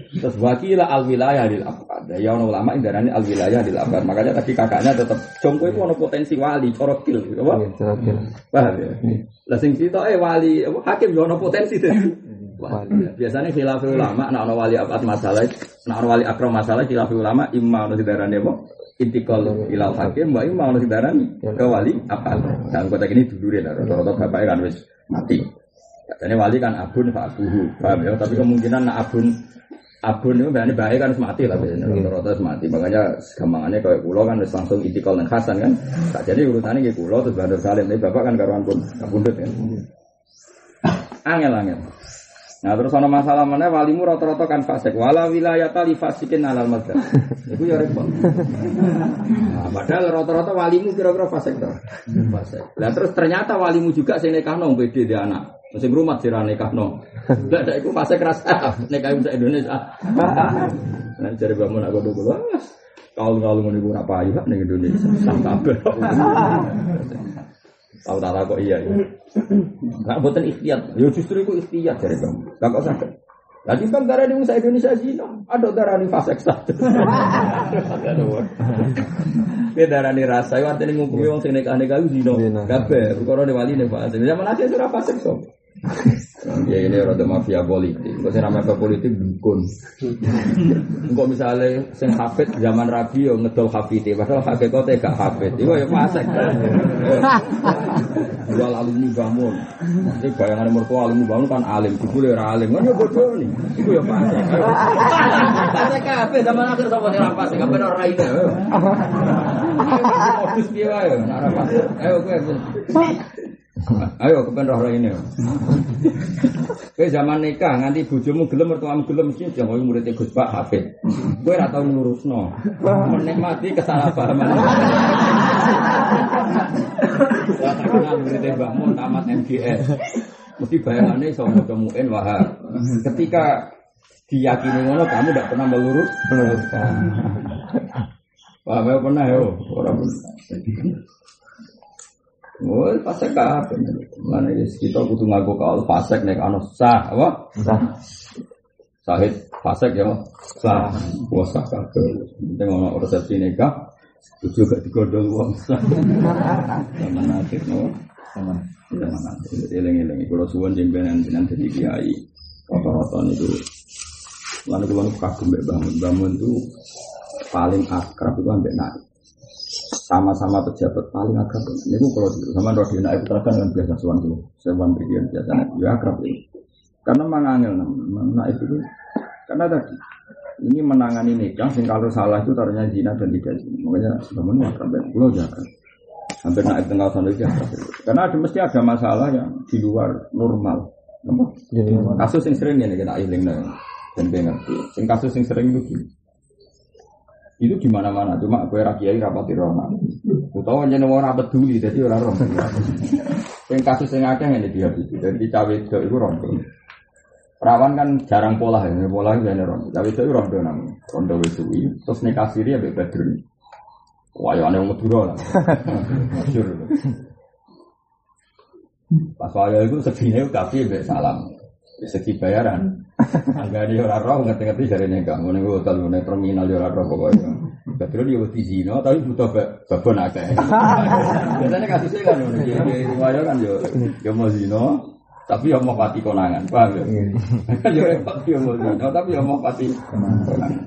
Terus wakila al wilayah lil abad. Ya ono ulama yang darani al wilayah lil abad. Makanya tadi kakaknya tetap jongko itu ono potensi wali, corokil, gitu, apa? Paham ya? Lah sing cita eh wali, apa hakim yo ono potensi dadi wali. Biasanya khilaf ulama nek ono wali abad masalah, nek ono wali akram masalah khilaf ulama imma ono didarani apa? Intikal ilal hakim, mbak imma ono didarani ke wali abad. Dalam kota ini dulurin, rata-rata bapaknya kan wis mati. Katanya wali kan abun fa abuhu, paham ya? Tapi kemungkinan nak abun abun itu berarti bahaya kan mati lah biasanya rata-rata mati. Makanya gampangannya kayak pulau kan harus langsung itikal dan hasan kan. Tak jadi urutannya kayak pulau terus bandar salim tapi bapak kan karuan pun kabundut kan angel angel nah terus ada masalah mana walimu rata-rata kan fasik wala wilayah tali fasikin alal mazhab itu ya repot nah, padahal rata-rata walimu kira-kira fasik tuh fasik nah terus ternyata walimu juga saya nikah nong beda di anak Sing rumah sira nikahno. Lah dak iku fase kerasa nikah bisa Indonesia. Nah cari bangun aku dulu. Kalau kalau niku apa ayu ning Indonesia. Kabeh. Tahu tak kok iya ya. Enggak boten ikhtiyat. Ya justru iku ikhtiyat cari kamu. Enggak kok sakit. Lagi kan darah di Musa Indonesia zina, ada darah di fasek satu. Ini darah di rasa, itu artinya ngukumi orang sing nikah nikah zina. Gabe, kalau di wali nih pak. Zaman akhir surah fasek sob. Ya ini rada mafia politik. Kok sing mafia politik dukun. Kok misalnya sing hafid zaman Rabi yo ngedol hafite, padahal hakikate gak hafid. Iku ya fasik. Jual alumni bangun. Ini bayangan mertua alumni bangun kan alim, jebule ora alim. Kan yo bodoh nih. Iku ya fasik. Fasik kabeh zaman akhir sapa sing ra fasik, kabeh ora ide. Modus piye wae, ora fasik. Ayo kowe. *laughs* Ayo kepen roh ini. Kowe zaman nikah nganti bojomu gelem mertuamu gelem mesti jangan murid Gus Pak Hafid. Kowe ora tau ngurusno. Menikmati kesalahpahaman. Ya *laughs* terkenal murid Mbah Mun tamat MGS. Mesti bayangannya iso maca muin wahab. Ketika diyakini ngono kamu tidak pernah melurus meluruskan. Paham ya pernah yo, orang Oh, fasek kabeh. Mana ya kita kudu ngaku kaul fasek nek ana sah, apa? Sah. Sahid fasek ya, sah. Wah sah kabeh. Penting ana resepsi nikah, tujuh gak digondol wong sah. Sama nanti no. Sama sama nanti. Eleng-eleng kalau suwon jembenan jenengan dadi kiai. Rata-rata niku Lalu kalau kagum mbak bangun, bangun itu paling akrab itu ambek naik sama-sama pejabat paling akrab. Ini kalau sama roh dina itu terasa dengan biasa suan dulu. Sewan bikin biasa, ya akrab ini. Karena mangangil nah itu karena tadi ini menangani nikah, sing kalau salah itu taruhnya zina dan tidak zina. Makanya sebenarnya akrab dan pulau jangan. Hampir naik tengah sana itu Karena ada mesti ada masalah yang di luar normal. Kasus yang sering ini kena iling dan ngerti. Sing kasus yang sering itu gini itu di mana mana cuma gue rakyat rapat di Roma utawa jadi orang peduli jadi orang rom yang kasus yang akeh ini dia dan di cawe itu itu rom perawan kan jarang pola ya pola itu ini rom cawe itu rom namanya rondo itu terus nikah siri ya bedro wah ya aneh Madura lah. Masyur pas saya itu segini tapi salam. Segi bayaran Agak dia orang roh ngerti-ngerti mau nih hotel, mau nih terminal dia orang roh pokoknya. Betul dia di zino, tapi butuh babon akeh. *laughs* Biasanya kasusnya kan, dia di rumah kan yo, yo mau zino, tapi yo mau pati konangan, paham ya? Kan *laughs* yo repot yo mau zino, tapi yo mau pati konangan.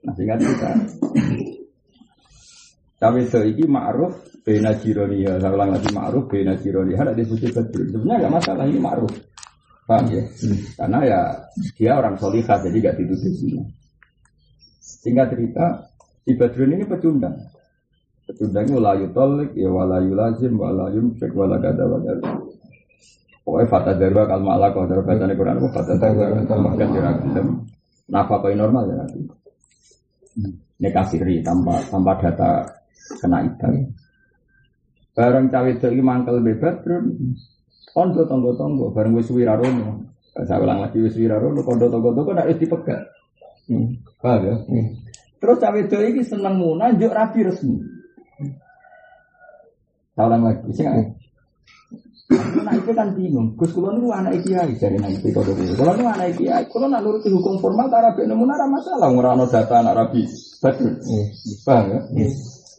Nah sehingga kita tapi itu ini ma'ruf bena jironiya saya ulang lagi ma'ruf bena jironiya ada diskusi betul sebenarnya nggak masalah ini ma'ruf Paham ya? Hmm. Karena ya dia orang solihah jadi gak dituduh sini. Singkat cerita, si Badrun ini pecundang. Pecundang itu layu tolik, ya walayu lazim, walayu cek wala gada wala. Pokoknya fata darwa kal ma'ala kau darwa bacaan Quran itu fata darwa kal makan diragam. Nafkah kau normal ya nanti. Nikah siri tanpa tanpa data kena ikan. Barang cawe itu mangkel bebas, Kondo tonggo-tonggo bareng wis wirarono. Saya ulang lagi wis wirarono kondo tonggo-tonggo nek wis dipegat. Hmm. Paham ya? Hmm. Terus cawe itu ini seneng muna njuk rapi resmi. Saya ulang lagi, sih Nah itu kan bingung. Gus kulon itu anak kiai dari nanti kalau dulu. Kulon itu anak kiai. Kulon nak nuruti hukum formal tak rapi nemu nara masalah. Ngurano data anak rapi. Betul. Paham ya?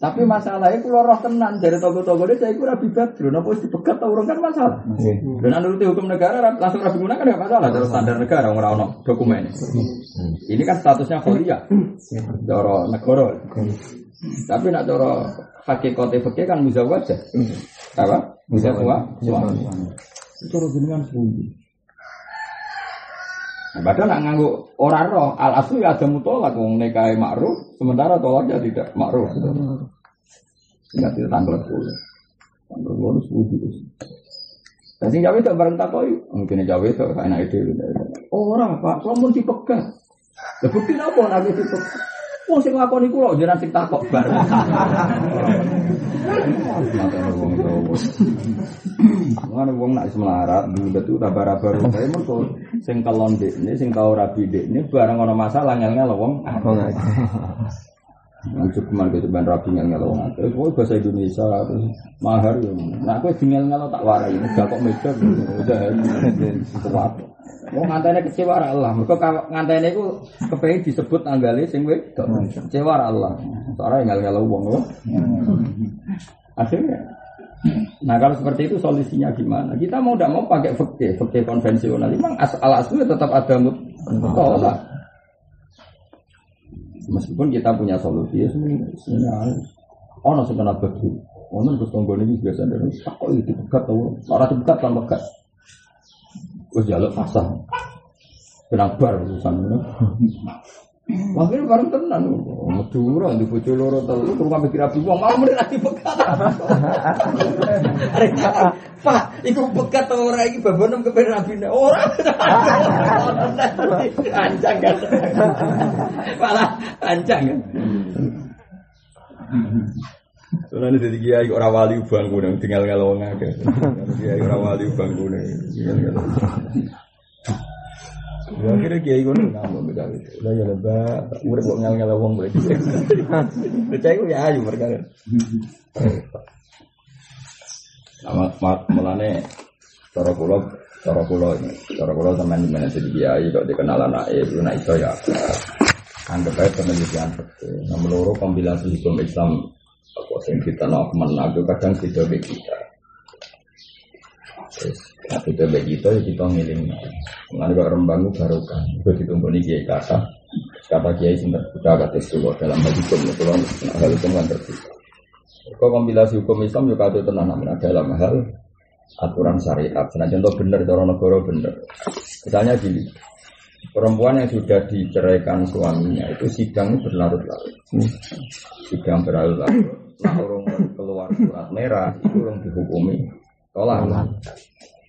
Tapi masalahnya kalau roh tenan dari toko-toko dia saya kira bibat dulu. Harus dipegat atau orang kan masalah. Dan nuruti hukum negara langsung rapi guna kan nggak masalah. Terus standar negara ngurano dokumen. Ini kan statusnya kholia. Doro negara. Tapi nak doro hakikate fakih kan muzawajah. Apa? Bisa tua, suami. Itu harus jenengan sepundi. Nah, padahal nak orang roh, al asli ya ada mutolak, wong nekai makruh, sementara tolaknya tidak makruh. Ingat itu tanggal sepuluh. Tanggal sepuluh sepuluh. Dan sing jawa itu bareng takoi, mungkin jawa itu enak itu. Orang pak, kamu dipegang. Lebih apa nabi dipegang? Wong sing lakoni kula jenengan sing takok bar. *laughs* Mana wong nak semelarat, bulat itu baru. Saya mergo sing kelon ini, sing tau rabi ini, barang ono masalah ngel-ngel wong. Lanjut kemarin itu ban rapi ngel ngel wong. Terus bahasa Indonesia mahar ya. Nah aku tinggal ngel tak warai, gak kok meja udah kuat. Mau ngantene kecewa Allah. Mereka ngantene itu kepengen disebut tanggalnya sing wedok. Kecewa Allah. Soalnya nggak nggak wong loh. Akhirnya. Nah kalau seperti itu solusinya gimana? Kita mau tidak mau pakai fakta, fakta konvensional. Memang asal asli tetap ada mutolak. Meskipun kita punya solusi, ya sebenarnya oh nasi kena bagi, oh nasi ini biasa dari tak kok itu pegat tahu, orang pegat kan pegat. Wes jaluk pasang. Kenabar urusan ini. Makanya bareng tenan. Madura di bojo loro telu rumah mikir api wong mau mrene lagi bekat. *laughs* Pak, iku bekat to ora iki babonem kepen rabine. Ora. *laughs* Ancang kan. Malah ancang kan. Soalnya jadi kiai orang wali bangku nih, tinggal wong akeh. Kiai orang wali bangku nih, tinggal kalau. Ya akhirnya kiai gue nggak beda itu. Udah ya lebah, udah kok ngel ngel wong berarti. Percaya gue ya ayo perkara. Nama mulane cara kula cara kula cara kula sampean mana jadi kiai kok dikenal anak itu naik itu ya anggap aja penelitian betul. Nomor loro kombinasi hukum Islam apa sing kita nak menang kadang tidak begitu kita. Tapi kita begitu ya kita ngiling. Mengenai kok rembang baru kan. Itu ditumpuni kiai kata. Kata kiai sing terbuka kata sulo dalam hukum itu kan hal itu kan terbuka. Kok kompilasi hukum Islam juga ada tenang namun dalam hal aturan syariat. Nah contoh benar cara negara benar. Misalnya gini, Perempuan yang sudah diceraikan suaminya itu sidang berlarut-larut. Sidang berlarut-larut. Nah orang keluar surat merah itu orang dihukumi tolak.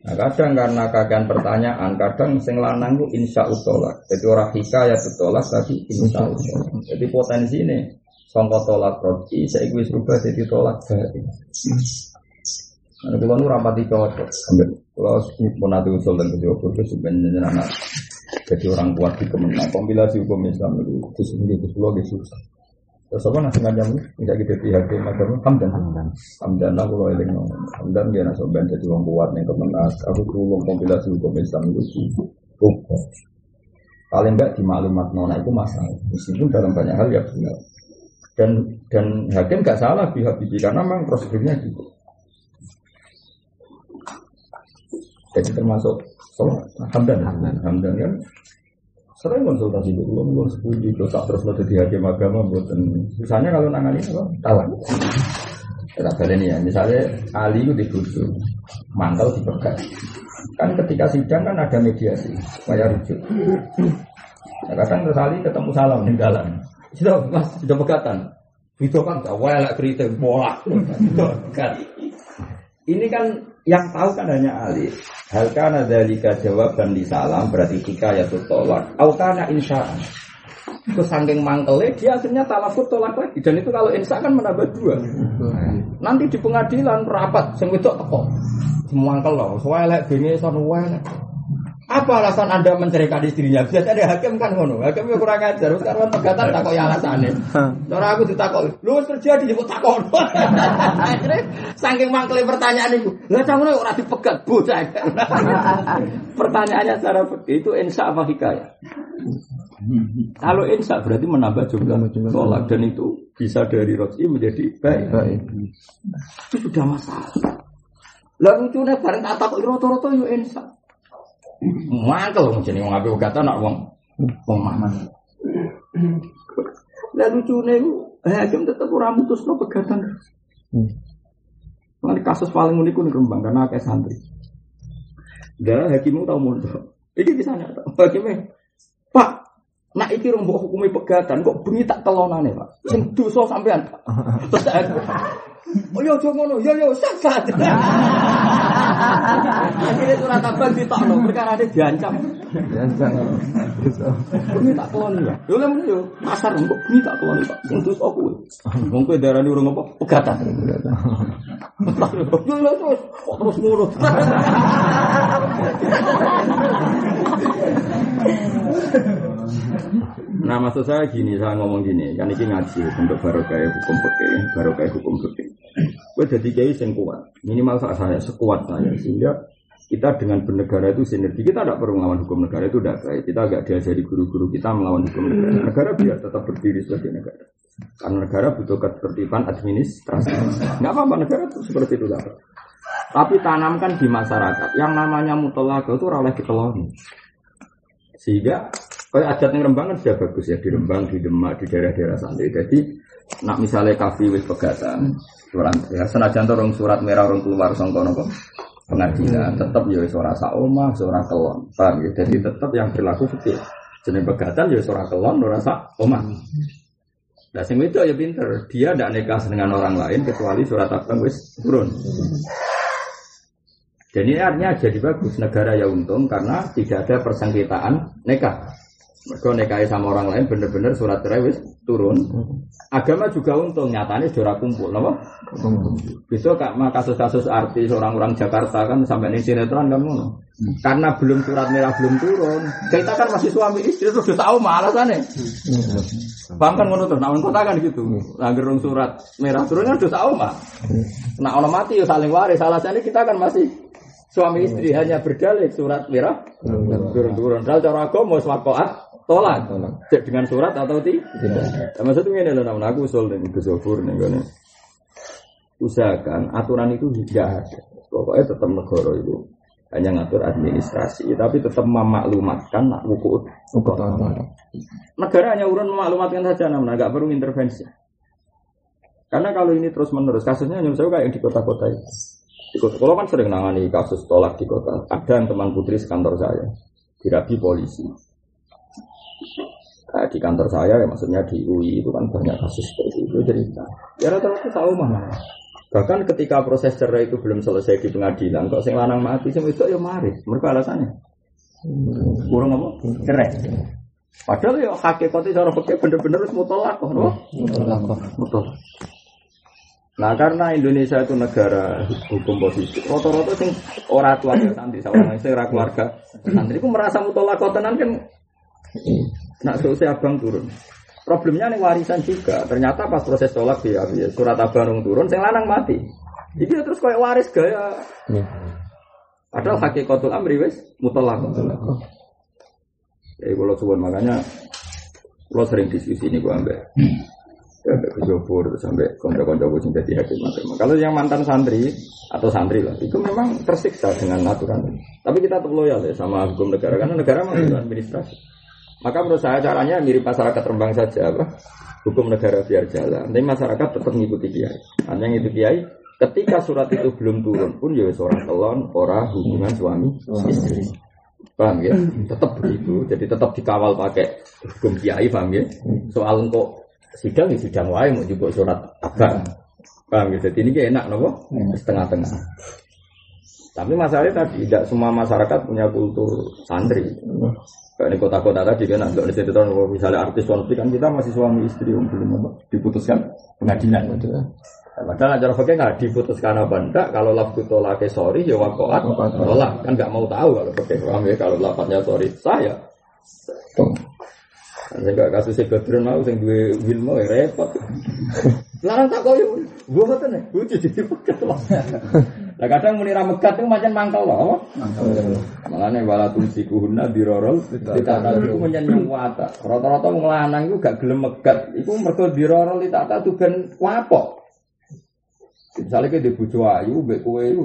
Nah kadang karena kagian pertanyaan, kadang sing lanang itu insya Allah. Jadi orang hikayat tolak tapi insya Allah. Jadi potensi ini songkot tolak roti, saya gue rubah jadi tolak dari. Nah, kalau nu rapati cocok, kalau mau nanti usul dan kejauhan itu sebenarnya anak jadi orang kuat di kemenang kompilasi hukum Islam itu sendiri itu pulau itu susah terus apa nasi ngajam tidak gitu pihak yang macam hamdan. Hamdan. Hamdan aku loh eling hamdan dia nasi ben jadi orang kuat nih kemenang aku tuh kompilasi hukum Islam itu cukup paling enggak di maklumat nona itu masalah. Meskipun dalam banyak hal ya benar. Dan dan hakim nggak salah pihak bibi karena memang prosedurnya gitu. Jadi termasuk sholat hamdan. Hamdan. Hamdan kan sering konsultasi dulu belum sepuluh dosa terus lo jadi hakim agama buatan. Misalnya kalau nangani apa? Talak tak ini ya. Misalnya Ali itu dibujuk mantel dipegang. Kan ketika sidang kan ada mediasi supaya rujuk. Nah, kadang terus Ali ketemu salam di jalan sudah mas sudah pegatan. Itu kan tak lah cerita bola kan ini kan yang tahu kan hanya Ali. Hal kana dalika jawab dan disalam berarti jika ya tolak. Au kana insya'an. Terus saking mangkelnya dia akhirnya talafut tolak lagi dan itu kalau insya kan menambah dua. Nanti di pengadilan rapat sing wedok teko. Semangkel loh, soalnya bengi sono apa alasan Anda menceraikan istrinya? Biasanya ada hakim kan ngono. Hakim ya kurang ajar. Sekarang pegatan tak kok ya alasannya. Cara aku ditakok, lu terjadi di takok. Akhirnya saking mangkle pertanyaan itu. Lah ora ora dipegat bocah. Pertanyaannya secara itu insya apa hikayah? Kalau insya berarti menambah jumlah sholat dan itu bisa dari roji menjadi baik. Itu sudah masalah. Lalu lucunya bareng tak takut roto-roto yuk insya. Mangkel wong jenenge wong apik kata nak wong wong maman. Lah lucune hakim tetep ora mutusno pegatan. Hmm. kasus paling unik nih Rembang karena kayak santri. Gak hakimmu tahu mondok. Iki bisa nyata. Hakimnya, Pak, nak iki rong hukumi pegatan kok bengi tak telonane, Pak. Sing dosa sampean. Terus Oh yo iya, ngono, yo yo sah sah. Akhirnya surat abang ditokno, perkara ada diancam. Diancam. Ini tak keloni ya. Yo lemu yo, pasar kok ini tak keloni Pak. Sing terus aku. Wong kowe darani urung apa? Pegatan. Yo yo terus, kok terus ngono. Nah maksud saya gini, saya ngomong gini, kan ini ngaji untuk barokah hukum fikih, barokah hukum fikih. Gue jadi kiai yang kuat, minimal saya sekuat saya sehingga kita dengan bernegara itu sinergi. Kita tidak perlu melawan hukum negara itu tidak baik. Kita agak diajari guru-guru kita melawan hukum negara. Negara biar tetap berdiri sebagai negara. Karena negara butuh ketertiban administrasi. Nggak apa-apa negara itu seperti itu lah. Tapi tanamkan di masyarakat yang namanya mutolaga itu oleh dikeloni. Sehingga kalau adat yang Rembang kan sudah bagus ya di Rembang, di Demak, di daerah-daerah santri. Jadi nak misalnya kafe wis pegatan, surat ya senajan orang surat merah orang keluar songkono kok pengadilan tetap ya suara saoma, suara kelon, paham ya? Jadi tetap yang berlaku fikih. Jenis pegatan ya suara kelon, suara saoma. Nah, sing itu ya pinter. Dia tidak nikah dengan orang lain kecuali surat abang wis turun. Ini artinya jadi bagus negara ya untung karena tidak ada persengketaan nikah. Mereka nekai sama orang lain bener-bener surat cerai turun. Agama juga untung nyatanya sudah kumpul, apa? Bisa kak kasus-kasus artis orang-orang Jakarta kan sampai ini sinetron kan ngono. Karena belum surat merah belum turun. Kita kan masih suami istri terus sudah tahu malah sana. Bang kan ngono terus, nah kota kan gitu. Langgar surat merah turun kan sudah tahu mah. Nah orang mati ya saling waris. Salah sana kita kan masih suami istri hanya berdalih surat merah turun-turun. Kalau cara agama swakoat tolak dengan surat atau tidak? Nah, maksudnya ini loh namun aku usul nih Gus nih kan usahakan aturan itu tidak ada. Pokoknya tetap negara itu hanya ngatur administrasi tapi tetap memaklumatkan nak buku negara hanya urun memaklumatkan saja namun agak perlu intervensi. Karena kalau ini terus menerus kasusnya hanya saya kayak di kota-kota itu di kota, kalau kan sering nangani kasus tolak di kota. Ada yang teman putri sekantor saya dirabi polisi Nah, di kantor saya ya maksudnya di UI itu kan banyak kasus seperti itu cerita. Ya rata-rata tahu mana. Bahkan ketika proses cerai itu belum selesai di pengadilan, kok sing lanang mati, sing itu ya mari. Mereka alasannya kurang apa? Cerai. Padahal ya hakikatnya cara pakai bener-bener harus mutolak kok, no? Mutolak. Nah karena Indonesia itu negara hukum positif, rata-rata sing orang keluarga santri, seorang sing keluarga santri, itu merasa mutolak tenan kan Nak selesai abang turun. Problemnya nih warisan juga. Ternyata pas proses tolak dia, ya, surat abang turun, saya lanang mati. Jadi terus kayak waris gaya. Ya. Padahal hakikatul amri wes mutlak. Jadi kalau suwon makanya kalau sering diskusi ini gue ambil. Ya, sampai ke sampai konco-konco gue jadi hakim Kalau yang mantan santri atau santri lah, itu memang tersiksa dengan aturan. Tapi kita tetap loyal ya sama hukum negara karena negara memang administrasi. Maka menurut saya caranya mirip masyarakat Rembang saja apa? Hukum negara biar jalan. Tapi masyarakat tetap mengikuti kiai. Hanya yang itu kiai ketika surat itu belum turun pun ya seorang telon, orang hubungan suami istri. Paham ya? Tetap begitu. Jadi tetap dikawal pakai hukum kiai, paham ya? Soal kok sidang ya sidang wae mau juga surat abang. Paham ya? Jadi ini enak nopo? Setengah-tengah. Tapi masalahnya tadi tidak semua masyarakat punya kultur santri. Kayak di kota-kota tadi kan ada di situ misalnya artis konflik kan kita masih suami istri yang belum diputuskan pengadilan. Gitu. Padahal acara fakir nggak diputuskan apa enggak. Kalau lafku tolak sorry ya wakoat tolak kan nggak mau tahu kalau fakir paham ya kalau lapatnya sorry saya. Sehingga kasus Badrun mau sing duwe Wilmo ya repot. Larang tak koyo, gua boten nih, gua jadi *laughs* pekat Lah kadang muni ra megat itu macam mangkel loh. Makane wala tumsikuhunna dirorol ditata iku menyen wata. Rata-rata wong lanang iku gak gelem megat, iku mergo dirorol ditata tuh ben wapok. Misalnya di bojo ayu, mbek kowe itu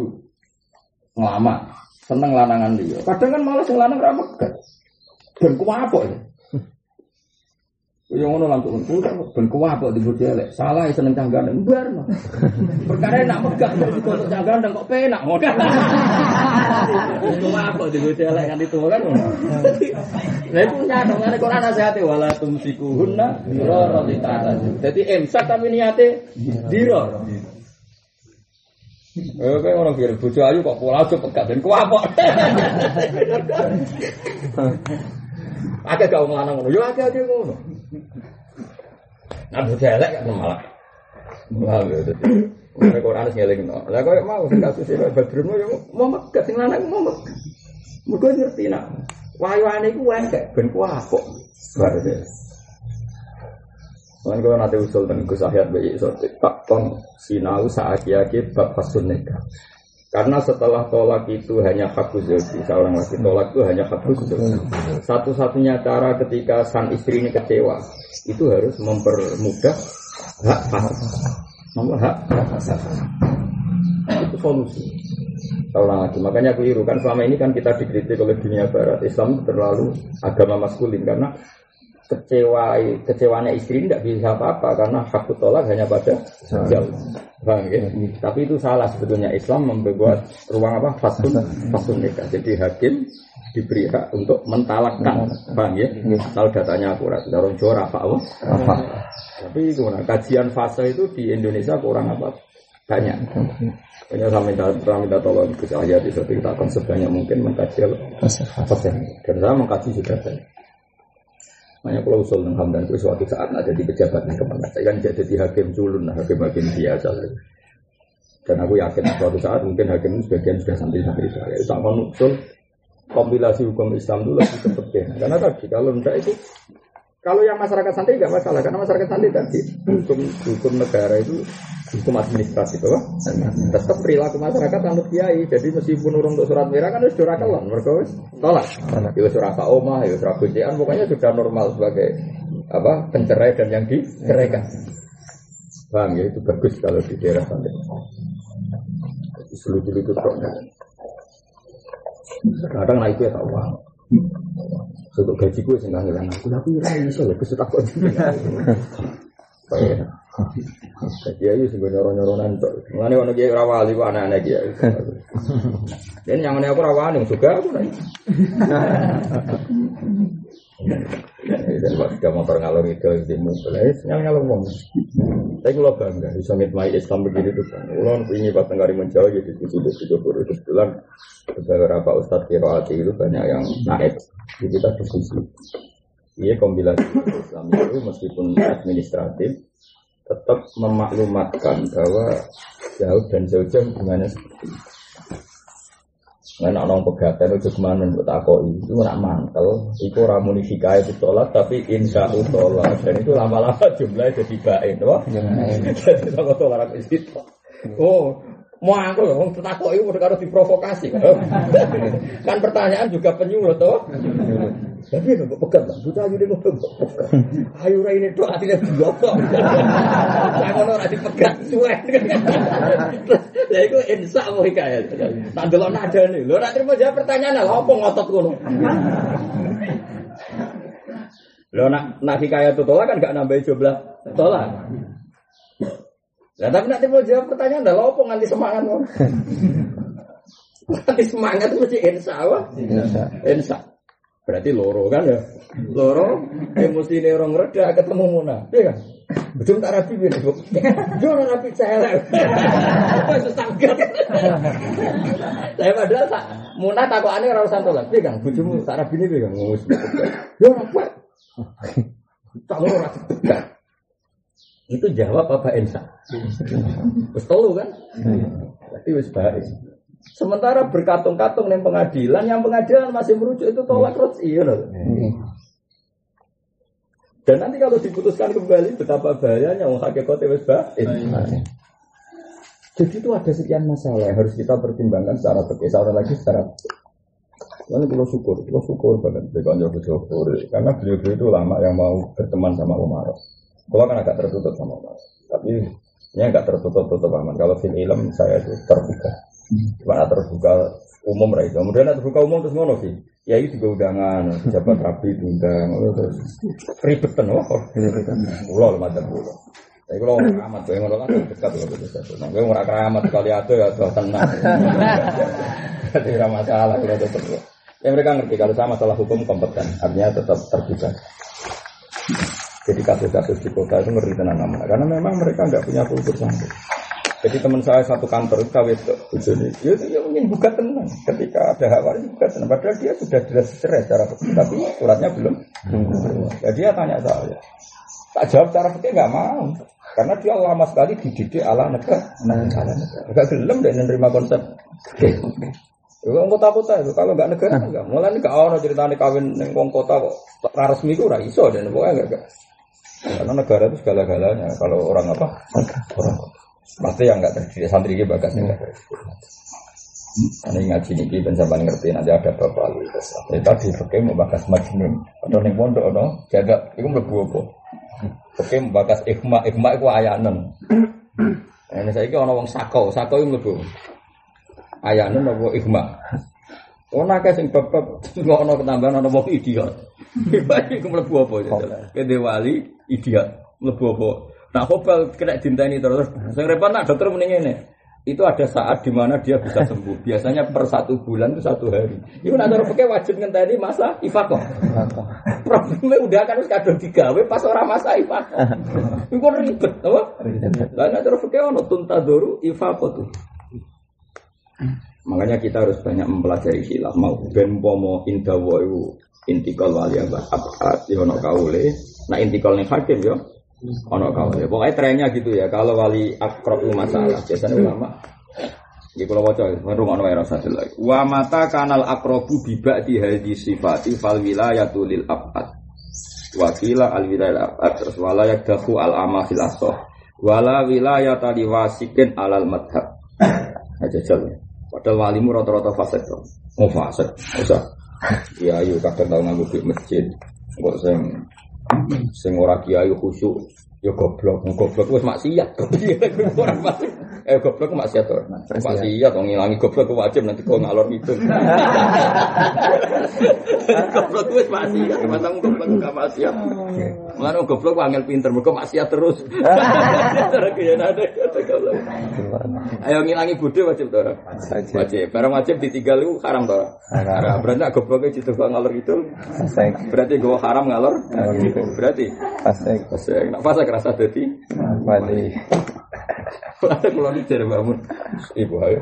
ngelama, seneng lanangan dia. Kadang kan malah sing lanang ra megat. Ben kuwapo ya. Yang ngono langsung putar, ben kuwapo di bojo elek. Salah seneng canggan embar mah. Perkara nak megat di kota canggan kok penak ngono. Kuwapo di bojo elek kan itu kan. Lah itu nyata ngene Quran nasihate wala tumsikuhunna dirara litata. Jadi imsak tapi niate. Eh, kayak orang kira bojo ayu kok pola aja pegat dan kuapok. Akeh gak ngomong ngono, yo akeh akeh ngono. Nah, bojo elek kan malah. Malah yo dadi. Nek ora ana ngeling no. Lah koyo mau kasus iki Badrun yo mau megat sing lanang mau megat. Muga ngerti nak. Wayane iku engkek ben kuapok. Bare Kan kalau nanti usul dan Gus Ahyad bayi tak ton sinau saat yaki bab fasun. Karena setelah tolak itu hanya hakuz zoji, seorang laki tolak itu hanya hakuz Satu-satunya cara ketika sang istri ini kecewa, itu harus mempermudah hak fasad. Nomor hak. Itu solusi. Seorang lagi. Makanya keliru kan selama ini kan kita dikritik oleh dunia barat. Islam terlalu agama maskulin karena kecewa kecewanya istri tidak bisa apa-apa karena hak tolak hanya pada jauh. Bang, ya? Tapi itu salah sebetulnya Islam membuat ruang apa fasun fasun nikah. Jadi hakim diberi hak untuk mentalakkan, bang ya? Kalau datanya akurat, juara apa apa? Tapi gimana? Kajian fase itu di Indonesia kurang apa? Banyak. Banyak saya minta, saya minta tolong ke saya di suatu akan sebanyak mungkin mengkaji fase. Dan saya mengkaji juga banyak. Makanya kalau usul dengan Hamdan itu suatu saat ada di pejabat yang ke mana. Saya kan jadi hakim culun, hakim-hakim biasa. Dan aku yakin suatu saat mungkin hakim sebagian sudah santri-santri saya. Itu akan usul kompilasi hukum Islam dulu lebih seperti Karena tadi kalau tidak itu kalau yang masyarakat santri nggak masalah karena masyarakat santri tadi hukum hukum negara itu hukum administratif apa? Tetap perilaku masyarakat anut kiai. Jadi meskipun urung untuk surat merah kan sudah kelon, mereka tolak. Ya surat oma, ya surat kuncian, pokoknya sudah normal sebagai apa pencerai dan yang diceraikan. Bang ya itu bagus kalau di daerah santri. Seluruh itu Kadang naik ya tahu untuk gaji gue sih nggak aku tapi rai iso ya kesutak kok. Jadi ayo sih gue nyoron nyoronan tuh. Mengenai orang kiai rawali gue anak-anak kiai. Dan yang ini aku rawani juga aku nih. Dan waktu motor ngalor itu di mobil, yang ngalor ngomong. Saya kalau bangga bisa ngitmai Islam begini tuh. Ulon ini pas tenggari menjauh jadi tujuh tujuh puluh kebetulan beberapa ustadz kiroati itu banyak yang naik. Jadi kita diskusi. Iya kombinasi Islam itu meskipun administratif tetap memaklumatkan bahwa jauh dan jauh-jauh gimana seperti itu. Nggak nong pegatan itu ke mana untuk takoi itu nak mantel, itu ramuni hikayat itu sholat tapi insya sholat dan itu lama-lama jumlahnya jadi baik, wah. *laughs* Jadi kalau sholat itu, oh mau aku loh, takoi itu harus diprovokasi. *laughs* kan pertanyaan juga penyulut toh. Tapi nggak pegat lah, buta aja deh pegat. Ayo ini tuh artinya. Saya ngono ora dipegat suwe. Lah iku insa mau hikayat. Tak delok nada nih. Lho ora terima jawab pertanyaan lah apa ngotot ngono. Lho nak nak hikayat itu tolak kan gak nambahin jumlah tolak. Lah tapi nak terima jawab pertanyaan lah apa nganti semangat ngono. Nganti semangat itu mesti insa apa? Insa. Berarti loro kan ya. Loro emosi ini orang reda ketemu Muna. Iya kan? Betul tak rapi ini. Yo ora rapi celek. Apa sesanggat. Saya padahal tak Muna takokane ora usah tolak. Iya kan? Bojomu tak rapi ini kan ngurus. Yo kuat. Tak loro ora Itu jawab apa Ensa? Telu kan? Berarti wis baik. Sementara berkatung-katung nih pengadilan, yang pengadilan masih merujuk itu tolak terus iya loh. Dan nanti kalau diputuskan kembali betapa bahayanya wong hakikate wis Jadi itu ada sekian masalah yang harus kita pertimbangkan secara fikih, secara lagi secara Lalu kalau syukur, kalau syukur banget dengan syukur karena beliau-beliau itu lama yang mau berteman sama Umar. Kalau kan agak tertutup sama Umar, tapi ini agak tertutup-tutup aman. Kalau film ilm saya itu terbuka. Cuma terbuka umum lah itu. Kemudian terbuka umum terus ngono sih. Ya itu juga undangan, pejabat rapi diundang, terus ribetan wah. Pulau lah macam pulau. Tapi kalau orang keramat, gue ngono kan dekat loh. Nah, gue orang keramat kali ada ya tuh tenang. Jadi tidak masalah kalau tetap. Ya mereka ngerti kalau sama masalah hukum kompeten, artinya tetap terbuka. Jadi kasus-kasus di kota itu ngeri tenang karena memang mereka nggak punya kultur sampai. Jadi teman saya satu kantor kawin itu, bujuni, ya, ya mungkin buka tenang. Ketika ada hak waris buka tenang. Padahal dia sudah jelas cerai secara fikih, tapi suratnya belum. Ya dia tanya saya, tak jawab secara fikih nggak mau, karena dia lama sekali dididik ala negara. Ala negara. Gak gelem dan menerima konsep. Ya, wong kota-kota itu kalau nggak negara enggak. Mulai ini gak orang ceritanya kawin neng wong kota kok resmi itu raiso dan pokoknya enggak. Karena negara itu segala-galanya. Kalau orang apa? Orang Pasti yang enggak terdiri santri ini bagas enggak terdiri. Ini ngaji nih, dan sampai ngerti nanti ada bapak lu. Jadi tadi pakai mau bakas majnun. Atau nih pondok, no, jaga, itu melebu apa? Pakai mau bakas ikhma, ikhma itu ayanan. Ini saya kira orang sako, sako itu melebu. Ayanan apa ikhma? Ono akeh sing bab-bab nggak ono ketambahan ono wong idiot. *laughs* Iku mlebu apa ya? Kene wali idiot. Mlebu apa? Nah, hobal kena dinteni terus. Sing repot nak dokter mending ini. Itu ada saat di mana dia bisa sembuh. Biasanya per satu bulan itu satu hari. Itu nak pakai wajib ngenteni masa ifakoh. Problemnya udah kan harus kadang digawe pas orang masa ifakoh. Itu ribet, apa? Lah nak pakai ono tuntadoru ifakoh tuh. Makanya kita harus banyak mempelajari hilaf. Mau ben pomo indawa intikal wali abad abad yono kaule. Nah intikal nih hakim yo. Ono kaule. Pokoknya trennya gitu ya. Kalau wali akrab masalah, biasanya ulama. Di kalau wajah, merung ono rasa lagi. Wa mata kanal akrobu bibak di hadis sifati fal wilayatu lil abad. Wakila al wilayah abad terus walayak dahu al ama fil asoh. Wala wilayah tadi wasikin alal madhab. Aja jalan. Padahal walimu rata-rata tuh. Mau fasik, usah. Ya ayo kadang tau nganggo di masjid. Kok sing sing ora kiai khusyuk ya goblok, goblok wis maksiat. *laughs* Ora fasik. Eh goblok maksiat to. Maksiat wong ngilangi goblok wajib nanti kok ngalor itu. *laughs* Goblok wis maksiat, masa goblok gak maksiat. Mulane goblok angel pinter mergo maksiat terus. *laughs* Ada Ayo ngilangi budi wajib to Wajib. Barang wajib ditinggal itu haram to Haram. Berarti gobloknya situ ngalor itu. Berarti gue haram ngalor. Berarti fasik. Fasik. Nak fasik rasa dadi. Wali. Ada kalau ini bangun, ibu ayo.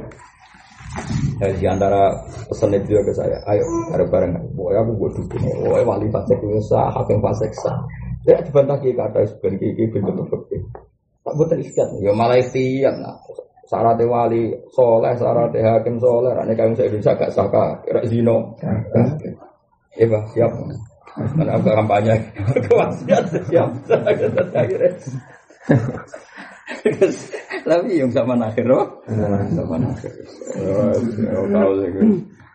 Nah, di antara pesan itu juga ke saya, ayo bareng bareng. Pokoknya aku buat dukung. Pokoknya wali fasek itu sah, hakim fasek sah. Ya dibantah kiki kata sebenarnya kiki bentuk bentuk. Tak buat terikat. Ya malah ikhtiar. Nah, syarat wali soleh, syarat hakim soleh. Rani kami saya Indonesia gak sah kira zino. Iya siap. Mana aku kampanye, *laughs* kewasiat siap. Akhirnya. Tapi yang zaman akhir loh. Zaman akhir. Tahu sih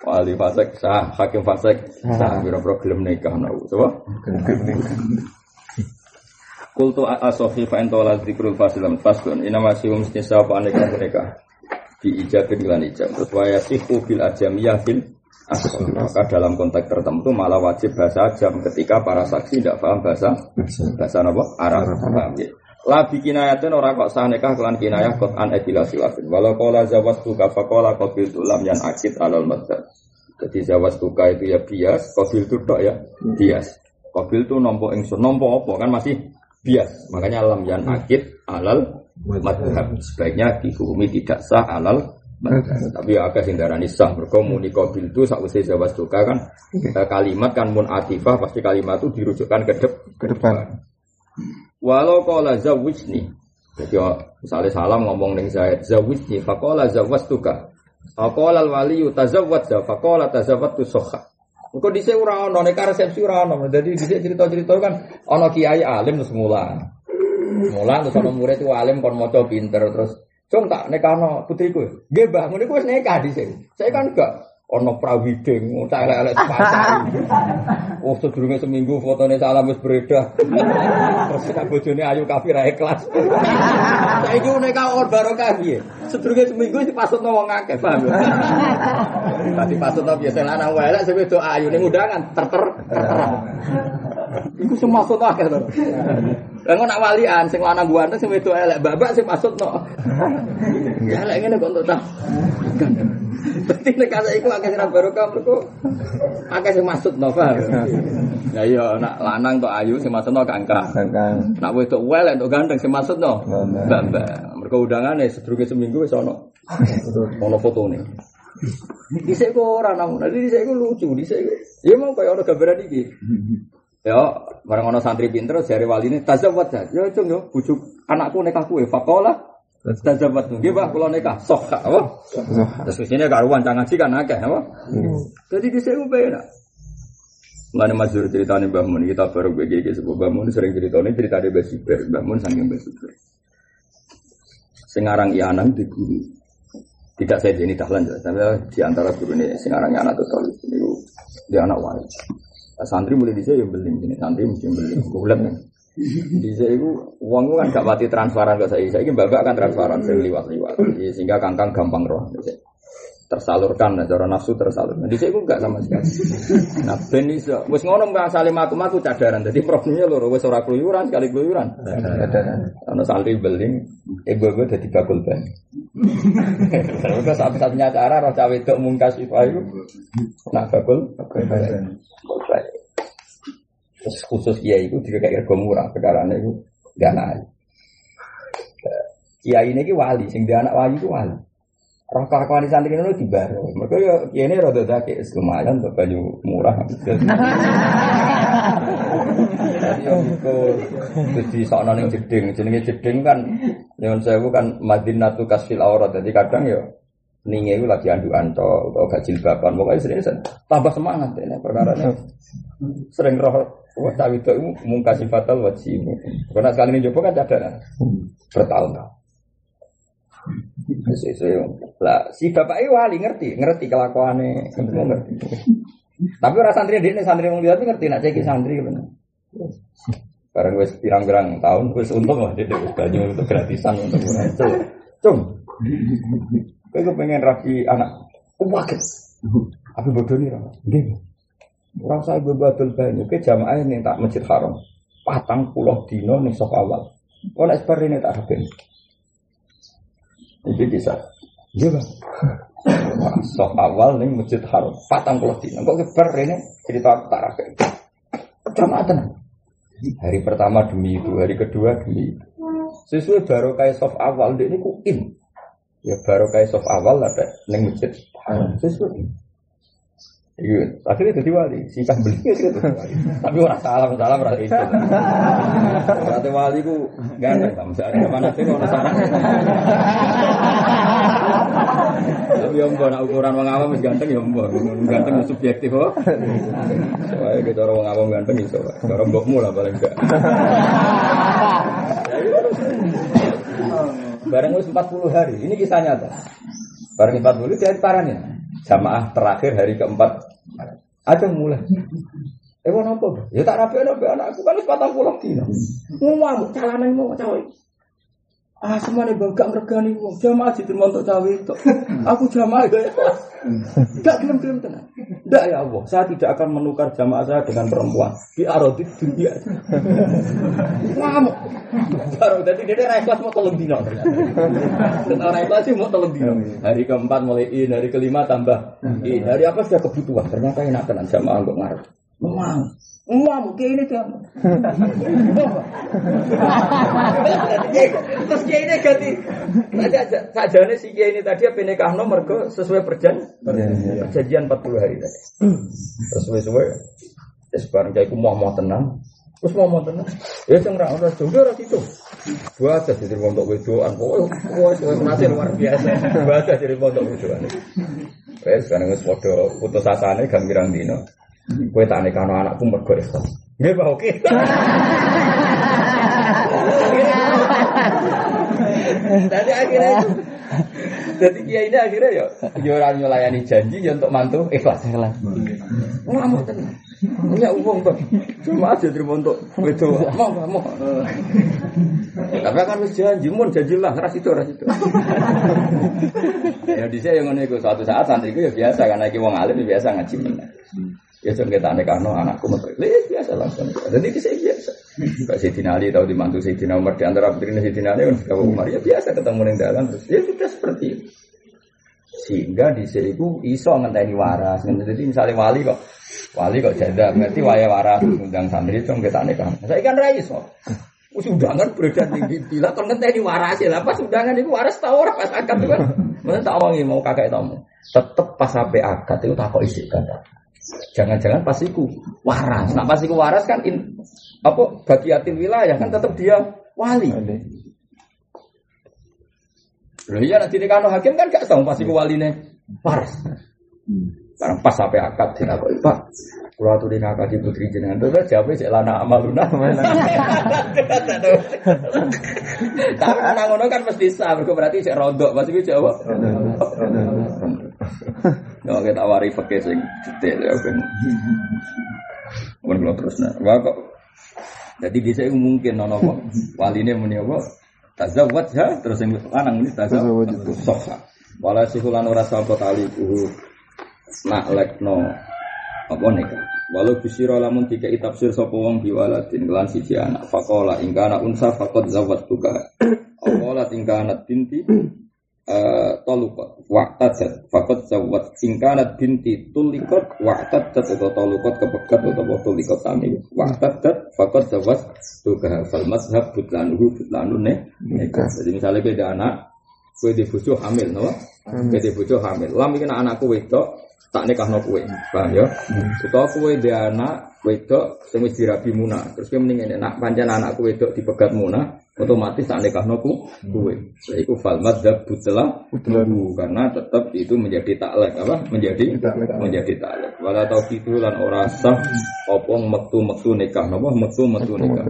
Wali fasek sah, hakim fasek sah, biro problem nikah nau, coba. Kultu asofi fa entola zikrul fasilam fasdun ina masih mesti sapa aneka mereka? Di ijabin lan ijab. Terus waya sihu bil ajamiyah bil maka dalam konteks tertentu malah wajib bahasa ajam ketika para saksi tidak paham bahasa bahasa. apa? Arab. Paham ya Labi kinayatun orang kok sah nikah kelan kinayah kot an edila silafin. Walau kola zawat buka fakola kot lam yan akid alal madzhab. Jadi zawas tuka itu ya bias, kobil itu tok ya bias. Kobil itu nompo ingsun, nompo apa kan masih bias. Makanya lam yan akid alal madhab. Sebaiknya dihukumi tidak sah alal madhab. Tapi ya agak sindarani sah. Mereka muni kobil itu sausai zawas tuka kan eh, kalimat kan mun atifah pasti kalimat itu dirujukkan ke, dep, Ke depan. Walau kala zawijni Jadi oh, misalnya salam ngomong ning Zaid Zawijni Fakola zawastuka Fakola wali tazawwad za Fakola tazawwad tu sokha Kok dhisik ora ono nek resepsi ora ono. Dadi dhisik cerita-cerita kan ono kiai alim terus mulang. Mulang terus ono murid itu alim kon maca pinter terus Cung tak nekano putriku. Nggih, Mbah, ngene ku wis nikah dhisik. Saya kan enggak ono prawiding, cah elek-elek *laughs* sepasang. Oh, sedurunge seminggu fotone salam wis beredar. Terus nek bojone ayu kafir ae kelas. Saiki nikah or barokah piye? Sedurunge seminggu dipasutno wong akeh, paham Tadi pasutno biasa lanang wae elek sing wedok ayu ning undangan terter. Iku sing maksud akeh to. Lah ngono nak walian sing lanang ganteng sing wedok elek babak sing maksudno. Ya elek ngene kok untuk tak. Berarti nek kaya iku akeh sing barokah mergo akeh sing maksudno, paham? Ya iya nak lanang tok ayu sing maksudno kangkang. Kan. Nak wedok elek tok ganteng sing maksudno Mbak. mbak-mbak. Mergo undangane sedurunge seminggu wis ono. Ono fotone. Dhisik kok ora namun, nanti dhisik ku lucu, dhisik. ku- Ya mau kaya ono gambaran iki. Ya, bareng ono santri pinter jare waline tazawwad ya. Ya cung yo bujuk anakku nikah kuwe faqala tazawwad. Nggih Pak, kula nikah. Sok apa? Terus ke sini karuan cang ngaji kan akeh, apa? Jadi dhisik ku penak. Mulane masyhur ceritane Mbah Mun kita baru BGG sebuah Mbah Mun sering ceritane ceritane Mbah Siber, Mbah Mun saking Mbah Siber. Sengarang Ianang di guru. Tidak saya ini dahlan ya, tapi di antara guru ini sengarang anak tuh ini dia anak wali. Nah, santri mulai di saya beli ini santri mesti beli bulan kan. Di saya itu uang itu kan gak mati transparan ke saya. Saya ini bapak kan transparan sering liwat-liwat, Jadi, sehingga kangkang gampang roh. Jadi, tersalurkan, nah, cara nafsu tersalurkan. Di saya itu enggak sama sekali. *laughs* Nah, ben iso. Wis ngono mbak salim aku aku cadaran. Jadi problemnya loro wis ora keluyuran sekali keluyuran. Ana santri beling, ibu-ibu dadi bakul ban. Terus satu-satunya cara roh cawe wedok mungkas itu nak bakul bakul. Bakul ban. Khusus kiai itu juga kayak rego murah perkara itu gak naik. Kiai ini ki wali, sing dia anak wali itu wali. Roh kelakuan di santri ini dibaro. Mereka ya kiai ini rada dake lumayan untuk banyu murah. Jadi yang itu jadi soal ning jeding, jenenge jeding kan nyon sewu kan Madinatu Kasfil Aurat. Jadi kadang ya ninge itu lagi anduan to atau gak jilbaban. Pokoknya sering tambah semangat ini perkara ini sering roh wah cawe itu mungkasi fatal wajib karena sekali ini coba kan cadaran bertahun-tahun. Sesuai lah si bapak itu wali ngerti ngerti kelakuannya semua ngerti tapi orang santri dia santri mau lihat ngerti nak cek santri bener bareng wes pirang-pirang tahun wes untung lah dia banyu untuk gratisan untuk orang itu cung Kowe kepengen rapi anak wakil. Apa bodoh nih orang? Gini. Orang saya bebadul banyu ke jamaah ini tak masjid haram. Patang pulau dino nih sok awal. Kau nak seperti ini tak rapi. Itu bisa. Iya bang. Sok awal nih masjid haram. Patang pulau dino. Kok seperti ini cerita aku tak tenang. Hari pertama demi itu, hari kedua demi itu. Sesuai baru kayak soft awal, dia ini kuin. Ya baru kayak soft awal ada neng masjid. Sesuai. Iya, akhirnya jadi wali. Sisa beli gitu. Tapi orang salam salam berarti itu. Berarti wali ku ganteng. Kamu ada mana sih kalau saran? Tapi yang nak ukuran wong awam wis ganteng ya mbok. Ganteng ya subjektif kok. Soalnya kita orang awam ganteng iso. Cara mbokmu lah paling enggak. Bareng wis 40 hari. Ini kisah nyata. Bareng 40 dari parahnya. Jamaah terakhir hari keempat. Ada mulai. Eh mau nopo? Ya tak rapi rapi anakku kan patang pulau dino. Ngomong calanan mau cawe. Ah semuanya bangga meregani wong jamaah di untuk cawe itu. Aku jamaah ya ikhlas. Tidak gelem-gelem tenang. Tidak ya Allah, saya tidak akan menukar jamaah saya dengan perempuan di arodit dunia. Ngamuk. Baru tadi dia ra ikhlas mau tolong dino ternyata. Orang ikhlas sih mau tolong dino. Hari keempat mulai in, hari kelima tambah in. Hari apa sudah kebutuhan. Ternyata enak tenan jamaah kok ngarep. Mau. Mau kayak ini tuh. *laughs* Terus kayak ini ganti. Tadi sajane si kayak ini tadi apa nikah nomor ke sesuai perjan perjanjian 40 hari tadi. Sesuai sesuai. Terus bareng kayak mau mau tenang. Terus mau mau tenang. Ya sing ra ora juga ora itu. Buat jadi pondok wedoan. Pokoknya nanti luar biasa. Buat jadi pondok wedoan. Wes sekarang wis padha putus asane gambirang dino. Kue tak nikah anakku mergo ikhlas. Nggih, Pak, oke. Jadi akhirnya itu jadi kiai ini akhirnya ya ya orang nyulayani janji ya untuk mantu ikhlas ikhlas. Ngamuk tenang. Punya uang bang, cuma aja terima untuk itu mau mau. Tapi kan harus janji, mun janji lah ras itu ras itu. Ya di saya yang ngono suatu saat santri itu ya biasa karena iki wong alim ya biasa ngaji. Ya jangan kita aneh karena anakku metu. Ya biasa langsung. Jadi itu saya biasa. Kak Sidina Ali tahu dimantu Sidina Umar di antara putri Sidina Ali kan Kak Umar ya biasa ketemu di dalam terus ya sudah seperti itu. Sehingga di sini itu iso ngenteni waras. Jadi misalnya wali kok wali kok janda ngerti waya waras undang santri itu kita aneh kan. Saya kan rai iso. Wis undangan beredar tinggi bila kon ngenteni waras ya. Pas undangan itu waras tau ora pas akad kan. Mana tak wangi mau kakek tamu. Tetep pas sampai akad itu tak kok isi kata. Jangan-jangan pasiku waras. Nah pasiku waras kan in, apa bagiatin wilayah kan tetap dia wali. Loh iya nanti kan hakim kan gak tahu pasiku waline waras. Karena pas sampai akad sih aku pak. Kalau tuh di di putri jenengan tuh kan siapa sih lana amaluna Tapi anak ngono kan mesti sah, berarti cek rodok, pasti gue jawab. Ya kita wari pakai sing detail ya kan. Mun terus nah. Wah kok jadi bisa mungkin nono kok waline muni apa? Tazawwaj ya terus yang lanang ini tazawwaj itu sokha. Wala sikulan ora sapa tali ku naklekno apa nih Walau bisiro lamun tiga tafsir sapa wong biwaladin kelan siji anak faqala ingkana unsa faqad zawwatuka. Aqala ingkana binti Eh, tolukot waktadat fakot zawat singkanat binti tulikot waktadat atau tolukot kepegat atau tulikot tani waktadat fakot zawat tuga fal mazhab butlanuhu butlanu ne? Jadi misalnya beda anak kue di bujo hamil no? Kue di bujo hamil. Lam ini anakku wedok tak nikah no kue paham ya utawa kue di anak wedok sing wis dirabi muna terus kue mendingin nak panjang anakku wedok dipegat muna otomatis tak nikah nopo kue. Nah, itu fal madzhab butlah karena tetap itu menjadi taklek apa? Menjadi menjadi taklek. Wala itu lan ora sah opong metu-metu nikah nopo metu-metu nikah.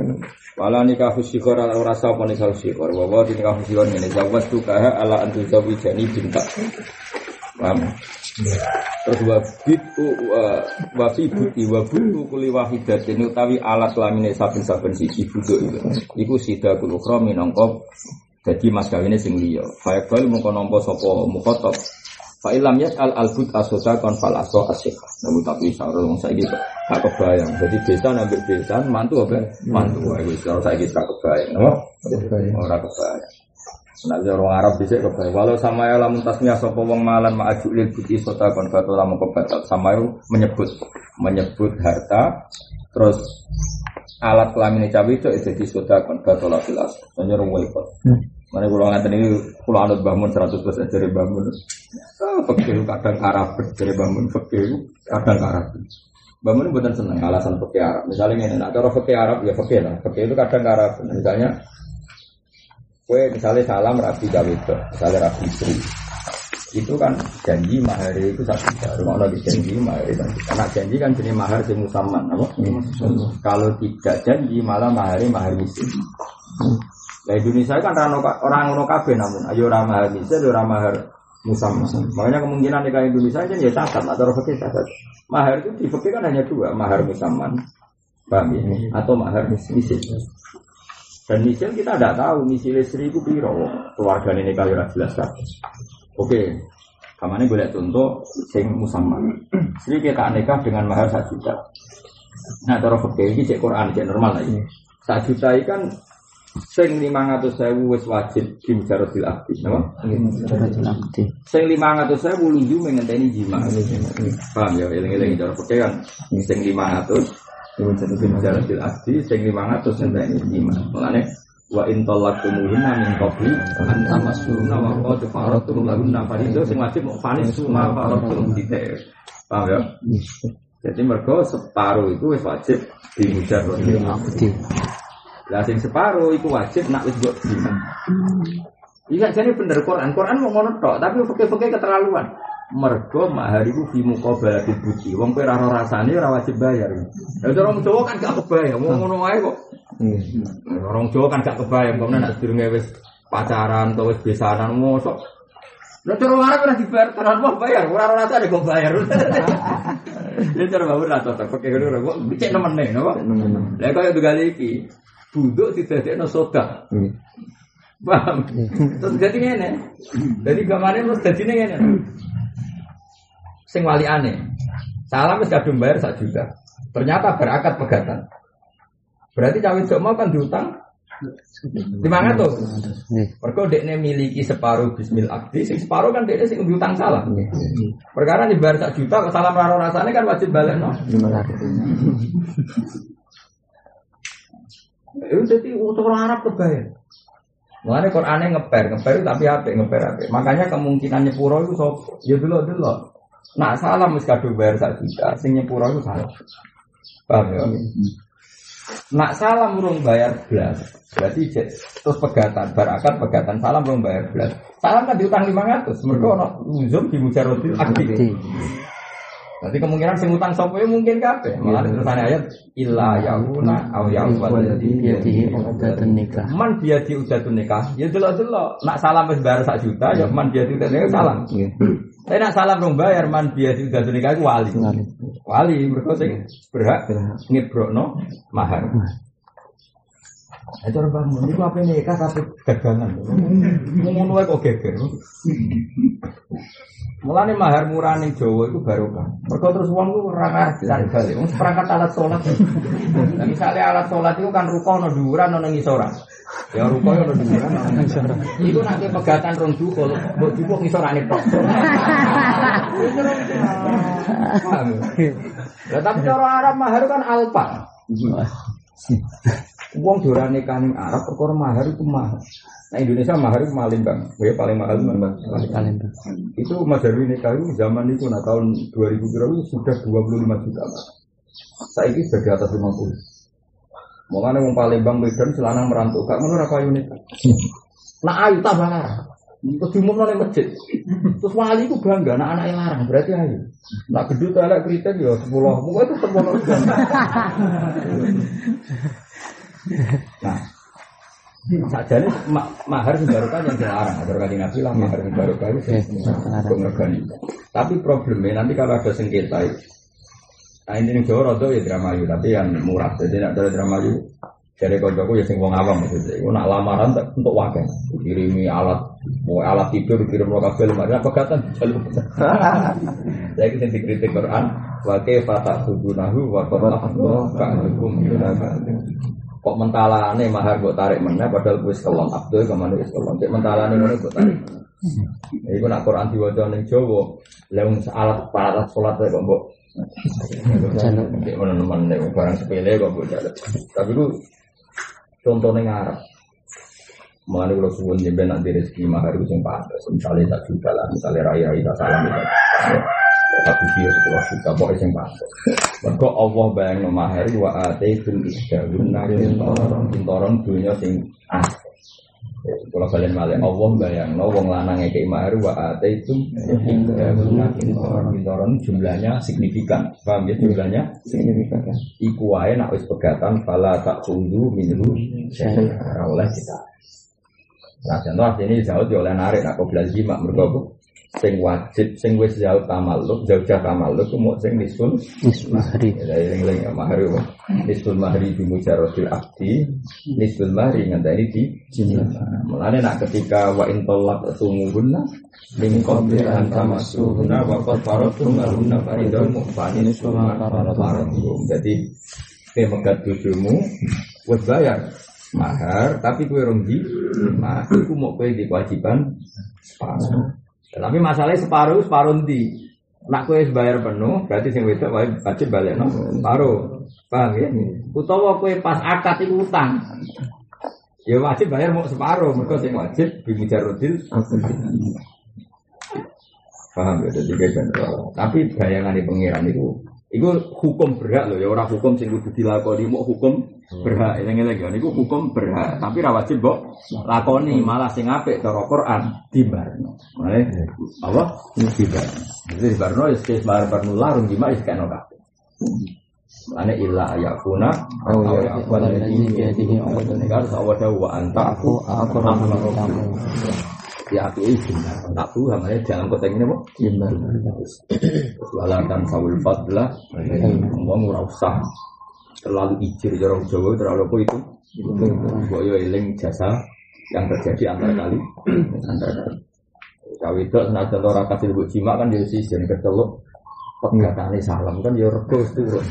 Wala nikah husyikor ora sah apa nikah husyikor. Wa nikah husyikor ngene jawab tukaha ala antu zawijani bintak. Paham? Terus wabit wafi buti wabutu kuli wahidatin utawi alat lamine saben-saben siji buduk itu. Iku sida kul ukhra minangka dadi mas kawine sing liya. Fa yaqbal mungko nampa sapa mukhatab. Fa ilam yas al albut asoda kon fal aso. Namun tapi sarung wong saiki tak kebayang. Jadi desa nambah desa mantu apa? Mantu. Wis saiki tak kebayang. Ora kebayang. Nah, orang Arab bisa kebaik. Walau sama ya lamun tasnya sopo wong malan ma'aju lil buti sota kon batu lamun kebatal. Sama menyebut menyebut harta terus alat kelamin cawe itu jadi sota kon lapilas. Menyuruh waikot. Mana kalau ngatain ini kalau anut bangun 100 persen dari bangun. Ah, fakir kadang Arab dari bangun fakir kadang Arab. Bangun bukan seneng alasan fakir Arab. Misalnya ini, nah kalau fakir Arab ya fakir lah. Fakir itu kadang Arab. Misalnya Kue misalnya salam rabi gawe misalnya rabi istri. Itu kan janji mahar itu satu juta. Rumah lagi janji mahar itu Anak janji kan jenis mahar si musaman, apa? Kalau tidak janji malah mahar mahar miskin. Nah Indonesia kan orang orang kafe namun ayo orang mahar miskin, orang mahar musaman. Makanya kemungkinan di Indonesia kan ya catat atau fakir catat. Mahar itu di kan hanya dua, mahar musaman, paham ya? Atau mahar miskin. Dan misil kita tidak tahu misil istri itu piro keluarga ini kali jelas kan. Oke, kamane boleh contoh sing musamman. Istri kita nikah dengan mahar satu juta. Nah, cara fakir ini cek Quran cek normal lagi. Satu juta ini kan sing lima ratus sewu wis wajib kimjarotil abdi, napa? Sing lima ratus sewu luju mengenteni jima. Paham ya? Eling-eling cara fakir kan sing lima ratus kimjarotil abdi, sing lima ratus mengenteni jima. Mulane wa in talaqtumuhunna min qabli an tamassunna wa qad faratum lahunna fariidah sing wajib mau fanis suma faratum dite. Paham ya? Jadi mergo separuh itu wajib dimujar abdi. Lah sing separuh itu wajib nak wis mbok. Iya jadi bener Quran. Quran mau ngono tok, tapi fakir-fakir keterlaluan. Mergo mahar iku fi muqabalatil bukti. Wong kowe ora rasane ora wajib bayar. Lah orang Jawa kan gak kebayang, mau ngono wae kok. Orang Jawa kan gak kebayang, kok nek sedurunge wis pacaran atau wis besanan mosok. Lah cara Arab ora dibayar, tenan mau bayar, ora rasane kok bayar. *laughs* Ya cara bawa ora cocok, pakai ngono kok cek nemene, napa? Lah kaya begal iki buduk didadekno soda. Paham? Terus jadi ngene. Jadi gamane terus dadi ngene. Sing wali aneh. Salam wis kadung bayar sak juta. Ternyata berakad pegatan. Berarti cawe mau kan diutang lima ratus. Mereka dekne miliki separuh bismil akdi, sing separuh kan dekne sing diutang salah. Perkara dibayar sak juta, salam raro rasanya kan wajib balik no. Itu jadi untuk orang Arab kebayang. Mulanya Qurannya ngeper, ngeper tapi apa? Ngeper apa? Makanya kemungkinan nyepuro itu so, ya dulu dulu. Nak salah mesti kado bayar satu juta, sing nyepuro itu salah. Paham ya? Nak salah murung bayar belas, berarti terus pegatan, barakat pegatan salam murung bayar belas. Salam kan diutang lima ratus, mereka ono uzum di mujarodil aktif. Berarti kemungkinan sing utang sapa mungkin kabeh. Malah terus ayat illa yauna aw ya'wad Biadihi uqdatun nikah. Man biadi udatun nikah. Ya delok-delok. Nak salam wis bayar sak juta ya man biadi udatun nikah salam. Tapi nak salam rong bayar man biadi udatun nikah wali. Wali mergo sing berhak ngebrokno mahar. Itu orang bangun, itu apa nikah tapi gagangan. Ngomong wae kok geger. Mulane mahar murah ning Jawa itu barokah. Mergo terus wong ku ora cari balik. Perangkat alat salat. Nah, misalnya alat salat itu kan ruko ono dhuwuran ono ngisoran. Ya ruko ono dhuwuran ono ngisoran. Iku nanti pegatan rong duko, mbok duko ngisorane tok. Lah tapi cara Arab mahar kan alfa. Wong durane kaning Arab perkara mahar itu mahal. Nah Indonesia mahar itu paling bang, ya paling mahal mana? Paling Itu Mas Darwin nikah itu zaman itu nah tahun 2000 kira itu sudah 25 juta. Saya ini sudah di atas 50. Makanya wong Palembang Medan selanang merantau, gak ngono apa unit. *laughs* Nah ayu tambah larang. Terus diumum nol masjid. Terus wali itu bangga, anak anak yang larang berarti ayu. Nak gedut ada kritik ya sepuluh, pokoknya itu termono. *laughs* Nah, saja nih ma mahar kan yang dilarang. Agar kali nabi lah mahar kan itu pengregani. Tapi problemnya nanti kalau ada sengketa Nah ini nih rodo ya drama yu, tapi yang murah. Jadi nak ada drama yu, dari koncoku ya sing wong awam maksudnya. Iku nak lamaran untuk wakil, kirimi alat, mau alat tidur, kirim lo kabel, mana pegatan *laughs* jalur. Saya kita dikritik Quran, wakil fatah subunahu, wakil Allah, ka'alukum, kok mentalane mahar kok tarik mana padahal wis kelon Abdul ke mana wis kelon cek mentalane ngono kok tarik Iku nak Quran diwaca ning Jawa, wong alat alat salat kok mbok nek ono nemen nek barang sepele kok mbok jaluk. Tapi ku contohnya ngarep. Mengenai kalau suwun jemben nanti rezeki mahar itu yang pantas. Misalnya tak juta lah, misalnya raya kita salam satu dia sepuluh juta pokoknya yang pantas. Mereka Allah bayang no mahar wa ataitum isdaluna kintoron kintoron dunia sing as. Kalau kalian malah Allah bayang no wong lanang kayak mahar wa ataitum isdaluna kintoron kintoron jumlahnya signifikan. Paham ya jumlahnya signifikan. Iku wae nak wis pegatan fala tak tunggu minhu oleh kita. Nah, contoh ini jauh oleh narik nak kau belajar mak mereka sing wajib sing wis jauh tamaluk jauh jauh tamaluk ku mau sing nisun. Mahri. Ya eling eling ya mahri wa. nisul mahri di mujarodil abdi. Nisul mahri ngenteni di jimlah mulane nak ketika wa in tolak tumuhunna min qabli an tamassuhunna wa qad faradtum lahunna faridatan mu'fanin suma faradtum jadi kowe megat bojomu wis bayar. Mahar tapi kowe rong di nah iku mau kowe di kewajiban. Separuh tapi masalahnya separuh separuh ndi nak wis bayar penuh berarti sing wedok wajib balik no separuh. Paham ya? Utawa kowe pas akad iku utang. Ya wajib bayar mau separuh mereka sing wajib bimujarrodil paham ya? Jadi kayak gitu. tapi bayangan di pengiran itu itu hukum berhak loh ya orang hukum sing kudu dilakoni mau hukum berhak. Ini lagi itu hukum berhak tapi ra wajib mbok lakoni malah sing apik cara Quran dibarno. Mulane apa? Dibarno. Jadi dibarno ya bar barno larung gimana wis kena kabeh. Mulane illa ayakuna Oh, au ya. yakuna ini kan sawada wa anta Aku aku kamu ya aku izin tak tuh namanya dalam kota ini kok Jimbal Walatan sawul fadlah Ngomong ora usah. Terlalu ijir Jorong Jawa terlalu apa itu? Boyo eling jasa Yang terjadi antara kali. Antara kali. Itu senajan ora kasih buat jima kan dia sih jadi keceluk Pegatane salam kan ya rego turun. *laughs*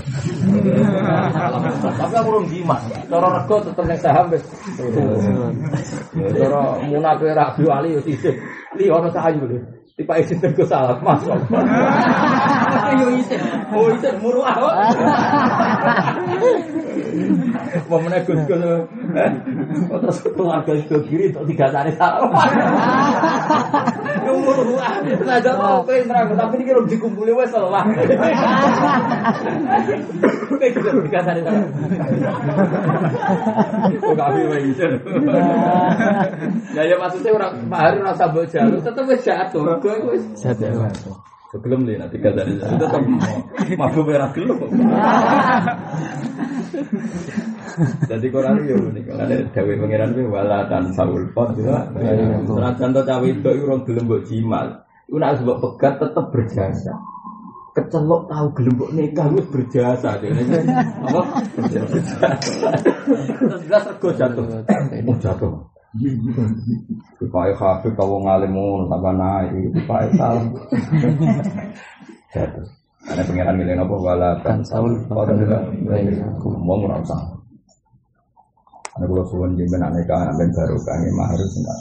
Tapi aku belum jima. Cara rego tetep ning saham wis. Cara munafik Rabi Ali yo sisih. Li ono sahayu lho. Tiba isi tergo salah mas. *laughs* Yo isi. Oh isi muru awak. Mau menek gus gus. Terus keluarga itu kiri untuk tiga hari salah. Muru awak. Nah jatuh kowe nerang tapi ini kira dikumpuli wes lah. *laughs* Kowe kira tiga hari salah. *laughs* Kok gak bisa isi. Ya ya maksudnya orang Pak Hari rasa mbok jalur tetep wis jatuh. Iku wis Satu Sebelum nih nanti kata dari itu tetap mabuk merah dulu. Jadi koran itu unik. Ada dewi pangeran itu wala dan saul pot gitu. Senajan to cawe itu orang gelem mbok jimal. Iku nek sebab pegat tetap berjasa. Kecelok tahu gelem mbok nikah wis berjasa. Apa? Berjasa. *laughs* Terus jelas rego jatuh. Oh jatuh. Supaya hafid kau ngalimu tambah naik, supaya salah. *laughs* Jatuh. Ada pengiran milih apa wala Kan saul Kau juga mau merasa. Ada pulau suwon di mana mereka ambil baru kami harus enggak.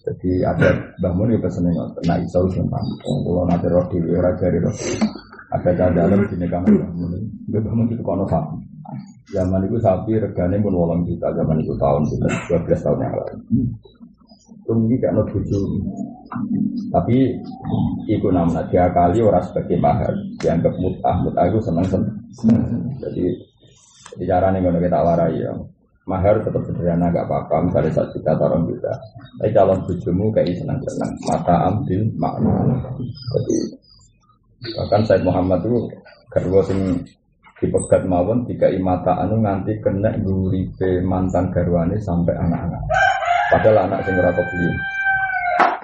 Jadi ada bangun itu nggak nah iso sumpah. Kalau nanti roh di raja di roh. Ada dalam di negara bangun. Bangun itu kono sapi. Zaman itu sapi regane pun wolong juta. Zaman itu tahun dua belas tahun yang lalu. Mungkin gak no tujuh. Tapi itu namanya dia kali orang sebagai mahar dianggap mutah mutah itu seneng seneng. Jadi jadi cara nih kalau kita warai ya mahar tetap sederhana gak apa-apa misalnya satu juta orang juta. Tapi calon bujumu kayak seneng mata ambil makna. Jadi bahkan Said Muhammad itu kedua sing dipegat mawon tiga imata anu nganti kena guripe mantan garwane sampai anak-anak. Padahal anak sing ora beli.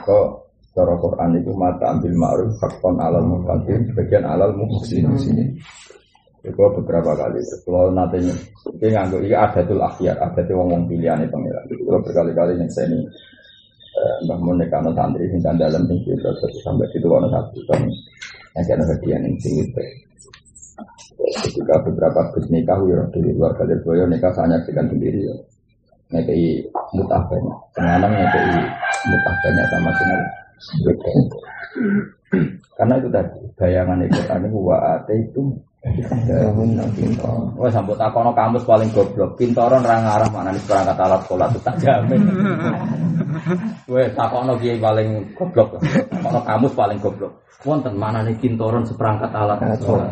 Kok cara Quran itu mata ambil ma'ruf hakon alal muqaddim sebagian alal muhsin sini. Itu beberapa kali. Kalau nanti ini nganggo ini adatul akhyar, ada wong wong pilihan itu. Kalau berkali-kali yang saya ini Mbah Mun nekano santri sing dalam sing kita sampai situ ono satu kan yang kena hadiah yang sing itu. Ketika beberapa bus nikah, ya dari luar kali boyo nikah saya nyaksikan sendiri ya. Ngekei mutah banyak, kadang ngekei mutah banyak sama sinar. Karena itu tadi bayangan itu tadi wa itu Wah, sambut takono kamus paling goblok. Pintoron ra ngarah maknane perangkat alat sekolah itu tak jamin. Weh, takono kiai paling goblok. Takono kamus paling goblok. Wonten manane kintoron seperangkat alat sekolah.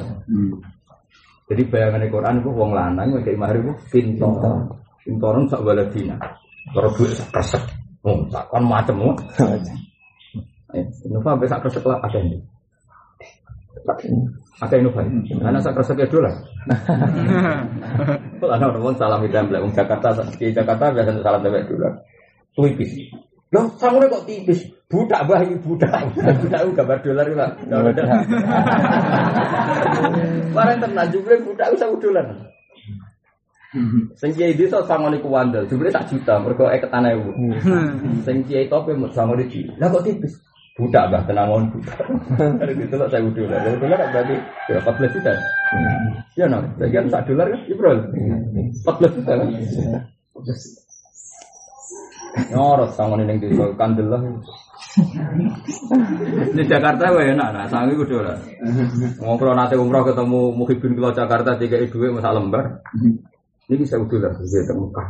Jadi bayangan Quran itu wong lanang wong kayak mahar itu pintoron. Pintoron sak waladina. Kalau duit sak kresek. Oh, takon macem. oh. *laughs* Eh, Nova sampai sak kresek lah ada ini. Ada Innova. Anak sak kresek ya dolar. Kalau *laughs* ada orang salam di template, wong Jakarta, di Jakarta biasa salam template dolar. Tuipis. Loh, sangune kok tipis. Budak bah iki budak. *laughs* Budak itu gambar dolar Pak. Barang *laughs* tenan jumlah budak itu satu dolar. Sing kiai desa sangone ku wandel, jumlah tak juta mergo eketan ewu. Sing kiai tope mut sangone di. Lah kok tipis? Budak bah tenangon budak. Ada gitu lah saya dolar. Kalau dolar kan berarti ya 14 juta. Iya nah, bagian sak dolar kan, Ibro. 14 juta kan. Nyorot sangone ning desa kandel lah. Di Jakarta gue enak, nah sangi gue dolar. Ngobrol nanti umroh ketemu Muhibin Kulo Jakarta tiga duit masa lembar. Ini bisa dolar, bisa temukan.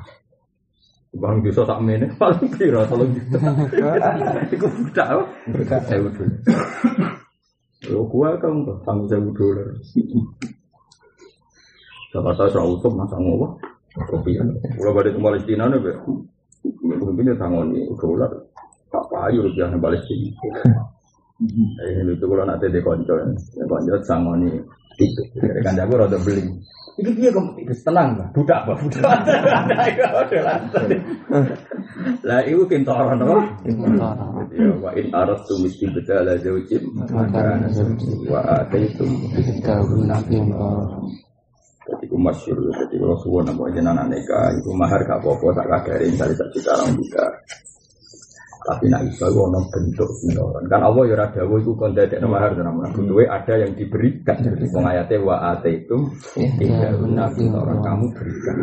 Bang bisa tak meneh paling kira kalau gitu. Iku budak apa? Saya dolar. Lo gua kan tanggung saya dolar. Jakarta serau utuh masa ngomong. Kopi. Kalau balik ke Palestina nih, Mungkin dia tangan ini udah ular. Tak payu rupiah yang balik sini. Hmm. Eh ini tuh kalau nanti dia konco eh. ya. Konco tangan ini. Kan jago rada beli. Itu dia kok itu tenang. Budak apa budak? *laughs* Lah itu kentara orang tuh. Wa in aras tu miskin beda lah jauh cip. Wa ada itu. Kita gunakan jadi itu masyur, jadi kalau suwon apa jenengan nikah itu mahar gak apa-apa tak kadari misalnya tak juta orang juga. Tapi nak iso itu ono bentuk. Kan Allah ya rada itu kon dadek mahar dan mahar. Kuduwe ada yang diberikan. Jadi wong ayate wa ataitum tidak nabi orang kamu berikan.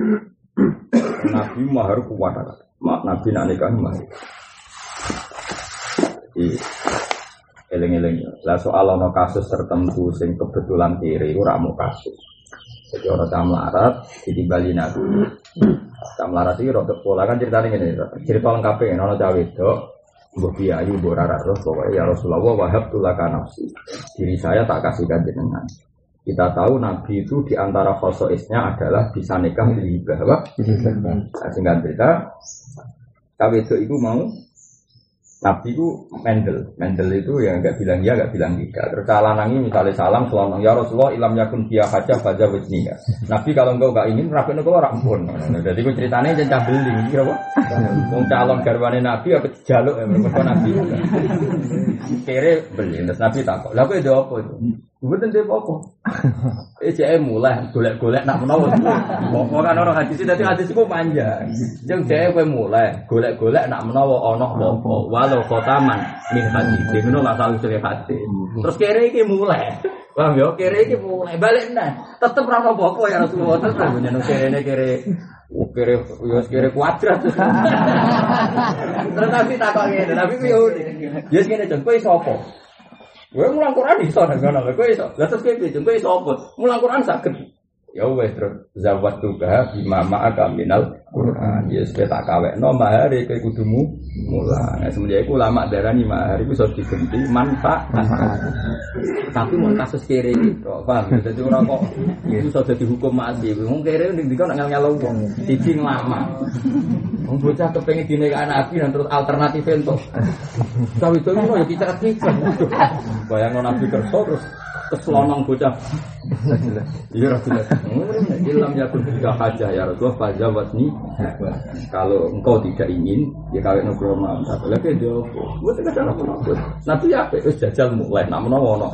Nabi mahar kuat Nabi nak nikah mahar. Jadi eling-eling. Lah soal ono kasus tertentu sing kebetulan kiri ora mau kasus. Jadi orang cah melarat, ditimbali nabi. Cah melarat itu rodok pola kan ceritanya gini, cerita lengkapnya, orang cah wedok, Mbok Mbok Rara, terus pokoknya ya Rasulullah, wahab tulaka nafsi. Diri saya tak kasihkan jenengan. Kita tahu Nabi itu di antara khosoisnya adalah bisa nikah di hibah, apa? Nah, singkat cerita, cah wedok itu mau Nabi itu Mendel, Mendel itu ya nggak bilang ya nggak bilang tidak. Terus lanangi misalnya salam selonong ya Rasulullah ilam yakun dia haja baca wajniya. Nabi kalau engkau nggak ingin rapi engkau rampun. Jadi gue ceritanya jangan beli, kira apa? Mau calon garwane Nabi apa jaluk ya mereka Nabi. Kere beli, terus Nabi takut. Lalu itu apa itu? Gue tentu apa? *laughs* Saya mulai golek-golek nak menawa. Pokok kan orang hadis tadi hadis itu panjang. Jeng saya gue mulai golek-golek nak menawa ono apa. Walau khotaman min hadis. Dia ngono lah selalu cerita hadis. Terus kere iki mulai. Paham ya? Kere iki mulai balik nah. Tetep ra ono apa ya Rasulullah tetep nyeneng kere kere Oh, kere yo kere kuadrat. *laughs* Terus nabi takok ngene, nabi ku yo. Ya ngene jon kowe sapa? Kowe mulang Quran iso nang ngono, kowe iso. Lah terus kowe piye? Kowe iso apa? Mulang Quran saged. Ya wes zawat juga bima ma'aka minal Quran. Ya sudah tak kawekno mahar kowe kudumu mulang. Nah, semenjak iku ulama darani mahar iku iso diganti manfaat. Tapi mau kasus kere gitu, paham? Jadi orang kok itu iso dadi hukum mati. Wong kere ning dikon nak nyala wong. Siji lama. Bocah kepengen dinikahi nabi dan terus alternatif entuk. Tapi itu mau ya kita kita. Bayangno nabi kerso terus terus lonong bocah. Iya Rasulullah. Ilham yakun tidak hajah ya Rasulullah fajawat nih. Kalau engkau tidak ingin ya kawin nugroh mam. Tapi lagi dia apa? Gue tidak ada apa apa. Nanti ya apa? Terus jajal mulai. Nak menawa no.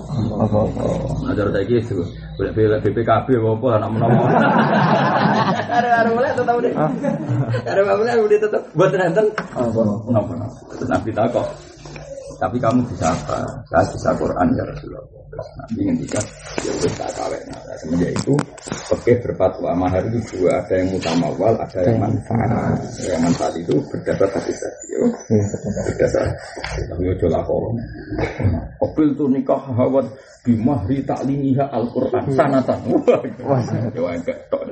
Nah cara saya gitu. Boleh boleh BPKB apa? Nak menawa. Ada ada mulai tetap deh. Ada mulai udah tetap buat nonton. Kenapa? Terus Nabi takut. Tapi kamu bisa apa? Saya bisa Quran ya Rasulullah. Nabi ngendikan ya wis tak kawin. Nah, semenjak itu oke berfatwa mahar itu dua, ada yang mutamawal, ada yang manfaat. Yang manfaat itu berdasar hadis tadi. ya. Berdasar. Tapi ojo lakon. Kopil tuh nikah hawat bimahri taklimiha Al-Quran sanatan. Wah, ya enggak tok.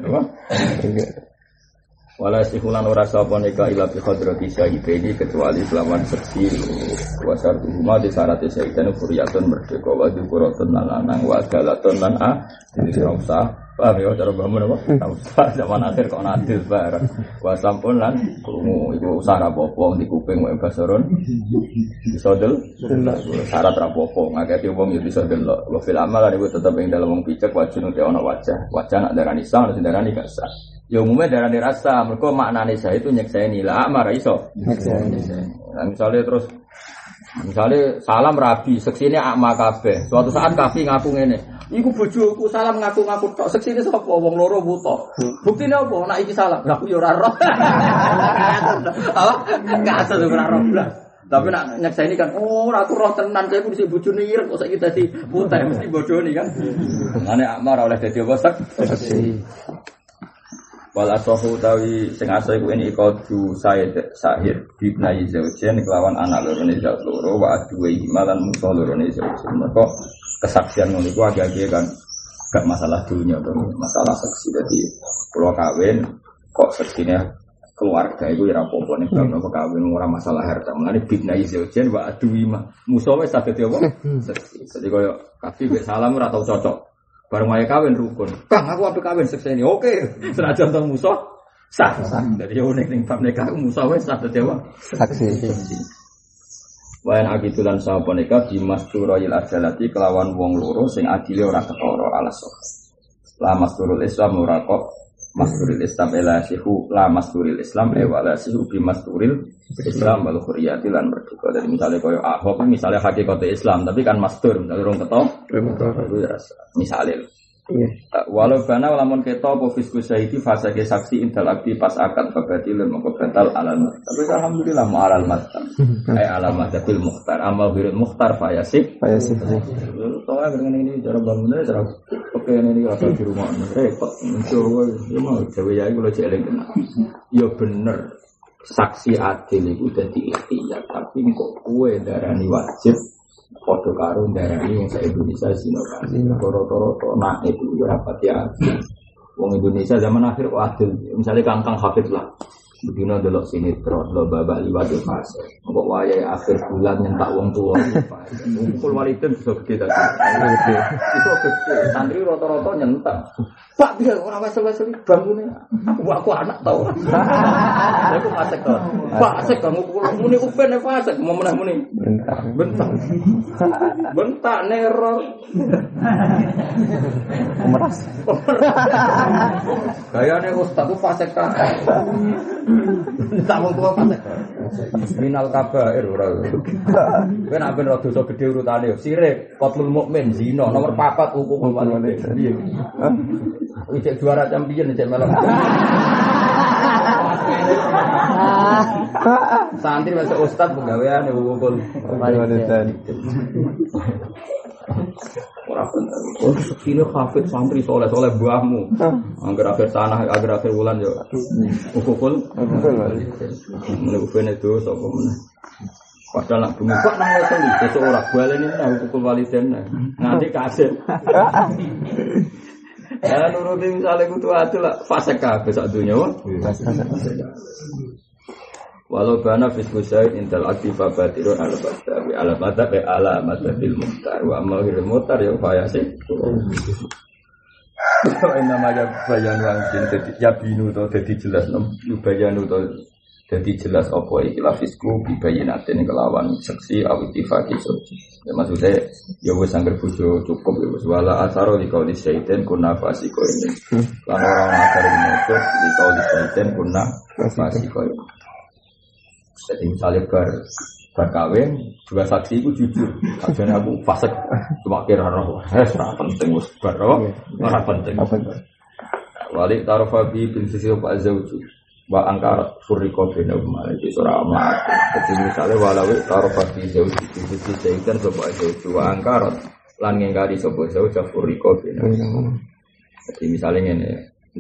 Wala sihulan ora sapa nika ila bi hadrati syahideni kecuali selamat seksi wasar rumah di syarat syahidan furiyatun merdeka wa dzikratun lan lanang wa galatun lan a jadi ora usah. Paham ya cara bangun apa? Ora usah. Zaman akhir kok nadil bareng. Wa sampun lan krungu iku usah ra apa di kuping wa basaron. Bisa del? Syarat ra apa ngaketi wong ya bisa delok wa fil amal iku tetep ing dalem wong picek wajib ana wajah. Wajah nak darani sah nak darani gak sah Ya umumnya darah rasa, mereka maknanya saya itu nyekseni lah, marah iso. Nah, misalnya terus, misalnya salam rabi, seksini akma kabeh. Suatu saat kafi ngaku ngene, iku bojoku salam ngaku-ngaku tok, seksini sapa wong loro buta. Buktine apa? Nak iki salam, lah aku ya ora roh. Apa? Enggak asal ora roh blas. Tapi nak nyekseni kan, oh aku roh tenan saya kudu bojone ireng kok saiki dadi putih mesti bojone kan. Ngene akma ora oleh dadi apa sek. Seksi. Wal asohu utawi sing asal iku ini ikadu said sahid bibnai zaujen kelawan anak loro ne zaut loro wa aduwe himalan musuh loro ne zaujen. Mereka kesaksian ngono iku agak-agak kan gak masalah dunia tuh, masalah saksi jadi pulau kawin kok seksinya keluarga itu ya apa-apa nih kalau apa kawin ora masalah harta mengenai bibnai zaujen wa aduwe mah musuh wis saged apa *laughs* seksi. Jadi kafi mbek salam ora tau cocok. Bareng wae kawin rukun. Kang aku apa kawin sekseni. Oke, senajan tong musuh sah. Jadi ya unik ning bab nikah musuh wis sah dadi? Saksi. Wayan agitulan sapa nikah di masturayil ajalati kelawan wong loro sing adile ora ketara alas. La masturul Islam ora kok masturil Islam ela sihu la masturil Islam e wala sihu bi masturil Islam wal khuriyati lan merdeka. Jadi misalnya koyo Ahok misalnya hakikate Islam tapi kan mastur misalnya rong itu ya. Misalnya Walau bana lamun kita apa fisku syahidi fase ke saksi intel abdi pas akad babati mengko batal alal Tapi alhamdulillah ma alal matam. *laughs* Ai alal matabil mukhtar amal birul mukhtar fayasik. Pak Yasif. Soalnya dengan ini cara bangunnya cara oke ini rasa di rumah repot. Mencoba ya mau jawa ya kalau jelek kena. Ya bener saksi adil itu jadi ikhtiar tapi kok kue darani wajib Foto karo darani yang saya Indonesia sino kan. Toro-toro nak itu ya rapat ya. Wong Indonesia zaman akhir kok. Misalnya kangkang hafid lah. Begini delok sinetron, lo babak liwat di fase. Kok wayai akhir bulan nyentak wong tua. Kumpul walidin bisa gede. Itu gede. Santri rata-rata nyentak. Pak dia orang wesel-wesel bangunnya. Aku aku anak tau. Aku fasek kok. Fasek kamu kulo muni upen ya fasek mau menah muni. Bentar. Bentak. Bentak neror. Pemeras. Kayaknya ustaz tuh fasek kan. Tak mau tua fasek. Minal kabair ora. Kowe nak ben dosa gedhe urutane sirik, qatlul mukmin, zina, nomor 4 hukum walidain. Ijek juara champion ijek melok. Santri masuk ustaz pegawaian hukum Walidain. Ora bener. Oh, sekine hafid santri soleh soleh buahmu. Angger akhir tanah, angger akhir wulan yo. Ukukul. Ukune itu sapa meneh. Padahal nak bumi kok nang wes sesuk ora baleni nang ukukul waliden. Nganti kasil. Ya nuruti misalnya kutu adil lah fase kabeh sak dunya wah. Walau bana fisku syait intel aktifa batirun ala bastawi ala mata be ala mata bil muhtar wa amal bil muhtar ya upaya sih. Ini namanya bayan wangsin jadi ya binu to jadi jelas nom bayanu to jadi jelas apa ikilah fisku bibayinatin kelawan seksi awitifaki soji. Ya maksudnya ya wis angger bojo cukup ya wis wala asaro di kauli syaitan kunna fasiko ini. Lan orang asar menutup di kauli syaitan kunna fasiko ini. Jadi misalnya bar bar kawin juga saksi itu jujur. Kajian aku fasik cuma kira roh. Eh, penting wis bar roh. Ora penting. Apa itu? Walik tarofabi bin sisi pak zauju wa angkar furi kopi ne umal di sura ama jadi misalnya walau tarofati jauh di sisi sisi sebuah jauh dua angkara lan yang kali sebuah jauh jauh furi kopi ne jadi misalnya ini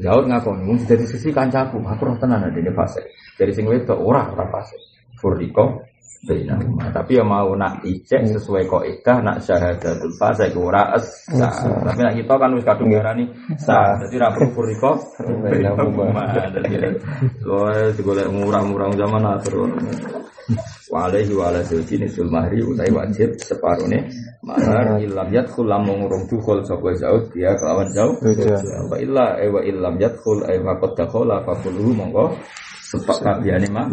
jauh ngaku ngomong dari sisi kancaku aku rasa nana dini fase dari sing wedo ora ora fase furi bainahuma. Tapi ya mau nak ijek sesuai kaidah nak syahadatul fase ku ora sah. Tapi nak kita kan wis kadung ngarani sah. Dadi ra perlu furiko bainahuma. Dadi lo digolek murah-murah zaman akhir. Wa alaihi wa ala zawji nisul mahri utai wajib separone mahar ilam yadkhul lam ngurung dukul sapa zaud dia kelawan zaud. Wa illa eh wa illam yadkhul ay faqad dakhala fa kulluhu monggo sepak kabehane mah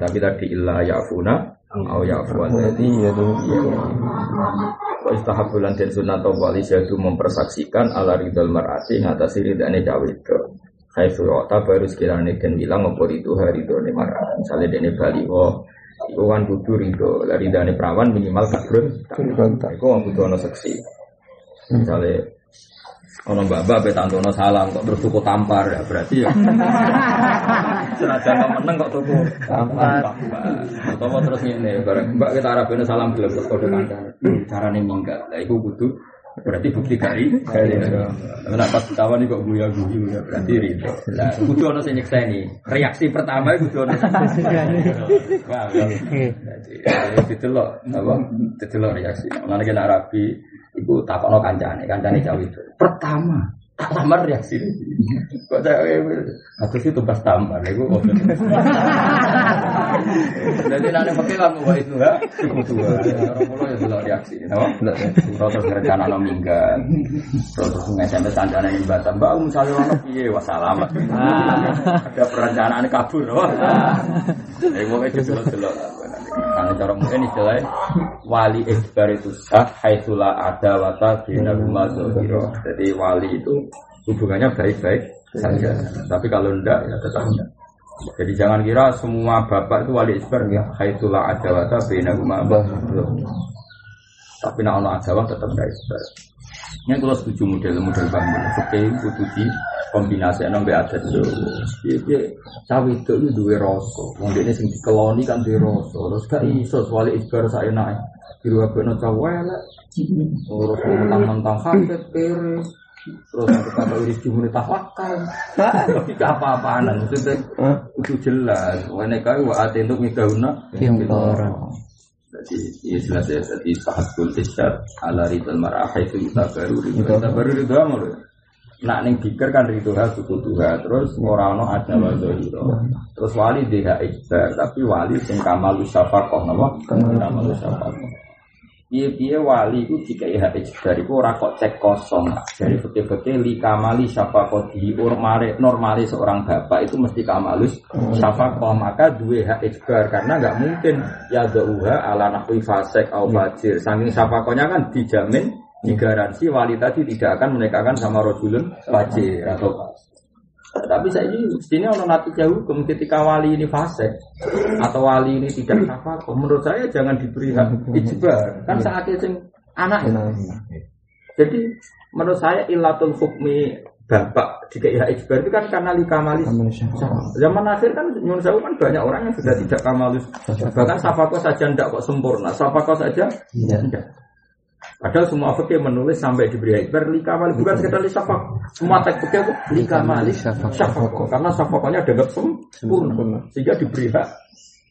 tapi tadi illa ya'funa au ya'fuan Berarti ya tuh. Wa istahabulan dan sunat wali syadu mempersaksikan ala ridal mar'ati ngatasi ridane cawe itu Hai surota baru sekiranya dan bilang apa itu hari itu nih marah. Misalnya dia bali oh itu kan kudu ridho. Dari dani perawan minimal kadrun. Kontak. Iku kan kudu ono seksi. Misalnya ono mbak-mbak pe tantono salam kok terus tuku tampar ya berarti ya. *laughs* Senajan kok meneng kok tuku tampar. Atau terus ngene bareng mbak kita arabene salam gelem terus kode kandang. Carane minggat. Lah iku kudu berarti bukti kari karena pas ketahuan kok guya guyu ya berarti ridho nah kudu ono sing nyekseni reaksi pertama kudu ono sing *laughs* wah jadi ditelok apa? Ditelok reaksi. Mana kena rapi iku takono kancane. Kancane jauh itu pertama tak lamar reaksi kok saya atau itu pas tampar iku jadi nanti pakai lagu wa itu ya. Cukup tua orang pulau ya belum reaksi terus rencana no minggat. Terus ngesempet kancane ning batam. Mbak misalnya orang piye? Wassalam ada perencanaan kabur wah eh mau itu delok-delok karena cara mungkin istilahnya wali ikhbar itu sah haitsula ada wata jadi wali itu hubungannya baik-baik saja. Tapi kalau enggak ya tetap enggak. Jadi jangan kira semua bapak itu wali isbar ya. Haitulah rumah tapi nak ono adawa tetap enggak isbar. Ini kalau setuju model-model bangun Oke, kudu di kombinasi enam be adat itu Iya, cawe itu itu dua rasa. Wong ini sing dikeloni kan dua rasa. Terus gak iso wali isbar saya naik Di luar bener cawe elek Terus mentang-mentang haket kere Terus aku kata iris jumur tawakal. Tapi gak apa-apaan Maksudnya itu jelas. Wene kau wa untuk migauna. Yang orang. Jadi ya jelas ya. Jadi sahatul isyad Ala ridal marah itu kita baru Kita baru ridho amal Nak ning dikir kan ridho ha suku tuha Terus ngorano ada wazohiro Terus wali dia ikbar Tapi wali sing kamalu syafakoh Nama kamalu syafakoh Piye-piye wali itu jika ya ikbar Itu ora kok cek kosong. Dari fikir-fikir li kamali syafakoh Di normali, normali seorang bapak Itu mesti kamalus syafakoh Maka dua hak ikbar Karena nggak mungkin. Ya da'uha ala nahwi fasek au fajir. Saking syafakohnya kan dijamin digaransi wali tadi tidak akan menikahkan sama rojulun fajir atau tapi saya ini mestinya ono natija hukum ketika wali ini fasik atau wali ini tidak syafakoh menurut saya jangan diberi hak ijbar. Kan saatnya sing anak jadi menurut saya ilatul hukmi bapak jika ya ijbar itu kan karena likamalus. Zaman akhir kan nyun sewu kan banyak orang yang sudah tidak kamalus. Bahkan safako saja tidak kok sempurna. Safako saja tidak Padahal semua fikih menulis sampai diberi ikbar likamal bukan sekedar li syafaq. Semua teks fikih itu likamal syafaq. Karena syafaqnya dianggap sempurna sehingga diberi hak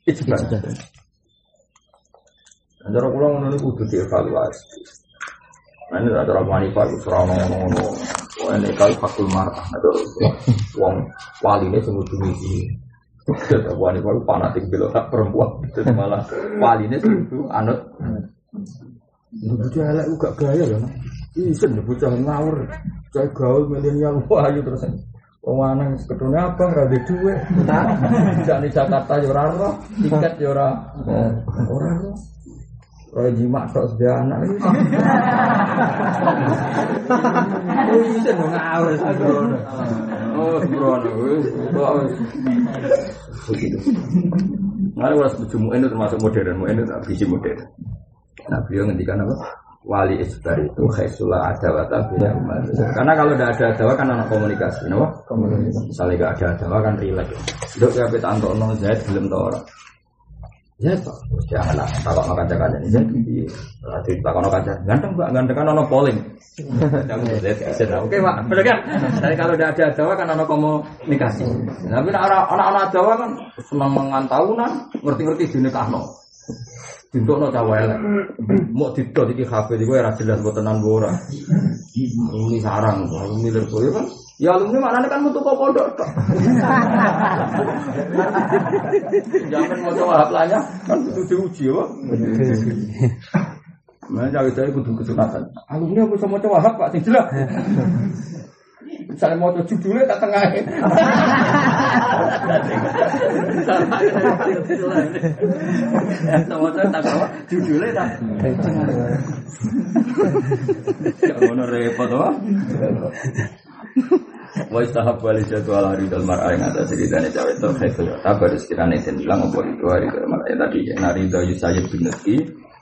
ijbar. Kula ngono niku kudu dievaluasi. Nah ini ada orang wanita itu serana ngono-ngono. Wah ini kali fakul marah. Ada uang wali ini semua. Ada wanita itu fanatik belok perempuan. Malah wali ini semua anut. Bocah elek gak gaya ya. Isen bocah ngawur. Cai gaul milenial wah ayo terus. Wong lanang ketune abang ra duwe dhuwit. Jak *laughs* ning Jakarta ya ora roh, tiket ya ora. Ora roh. Roy jimak tok sedia anak iki. Oh *laughs* isen ngawur. Oh sembrono wis. Begitu. Nah, itu termasuk modern, mu'in itu biji modern. Nah beliau ngendikan apa? Wali isbar itu khaisulah ada wata bina umat. Karena kalau tidak ada adawa kan anak komunikasi, kenapa? Komunikasi. Misalnya gak ada adawa kan relax. Dok ya kita antok nong Zaid belum tahu orang. Zaid pak, jangan lah. Takut makan jaga jadi Zaid. Nanti takut makan kaca. Ganteng pak, ganteng kan ono polling. Jangan Zaid kisen. Oke pak, benar kan? Tapi kalau tidak ada adawa kan ono komunikasi. Tapi anak-anak adawa kan senang mengantahunan, ngerti-ngerti dinikahno. Untuk no cawe elek, mau didot iki kafe di gue jelas buat tenan ora. Ini sarang, milir gue kan. Ya alumni mana kan mutu kok pondok tok. *laughs* Jangan mau coba haplanya kan kudu diuji ya. Mana cawe cawe kudu kesunatan. Alumni aku sama coba hap pak sing jelas. *laughs* Misalnya mau judulnya tak tengah. *laughs* Sama saya tak apa apa? Jadwal hari dal mar'a yang ada ceritanya cawe itu khaitu Tabar sekiranya itu bilang apa itu hari dal mar'a tadi Nari do yusayib binati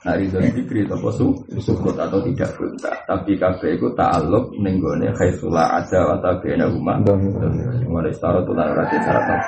Nari do dikri atau su Sukut atau tidak berontak Tapi kabeh itu ta'aluk Nenggone khaitula ada Wata bina rumah Mulai setara tulang rati syarat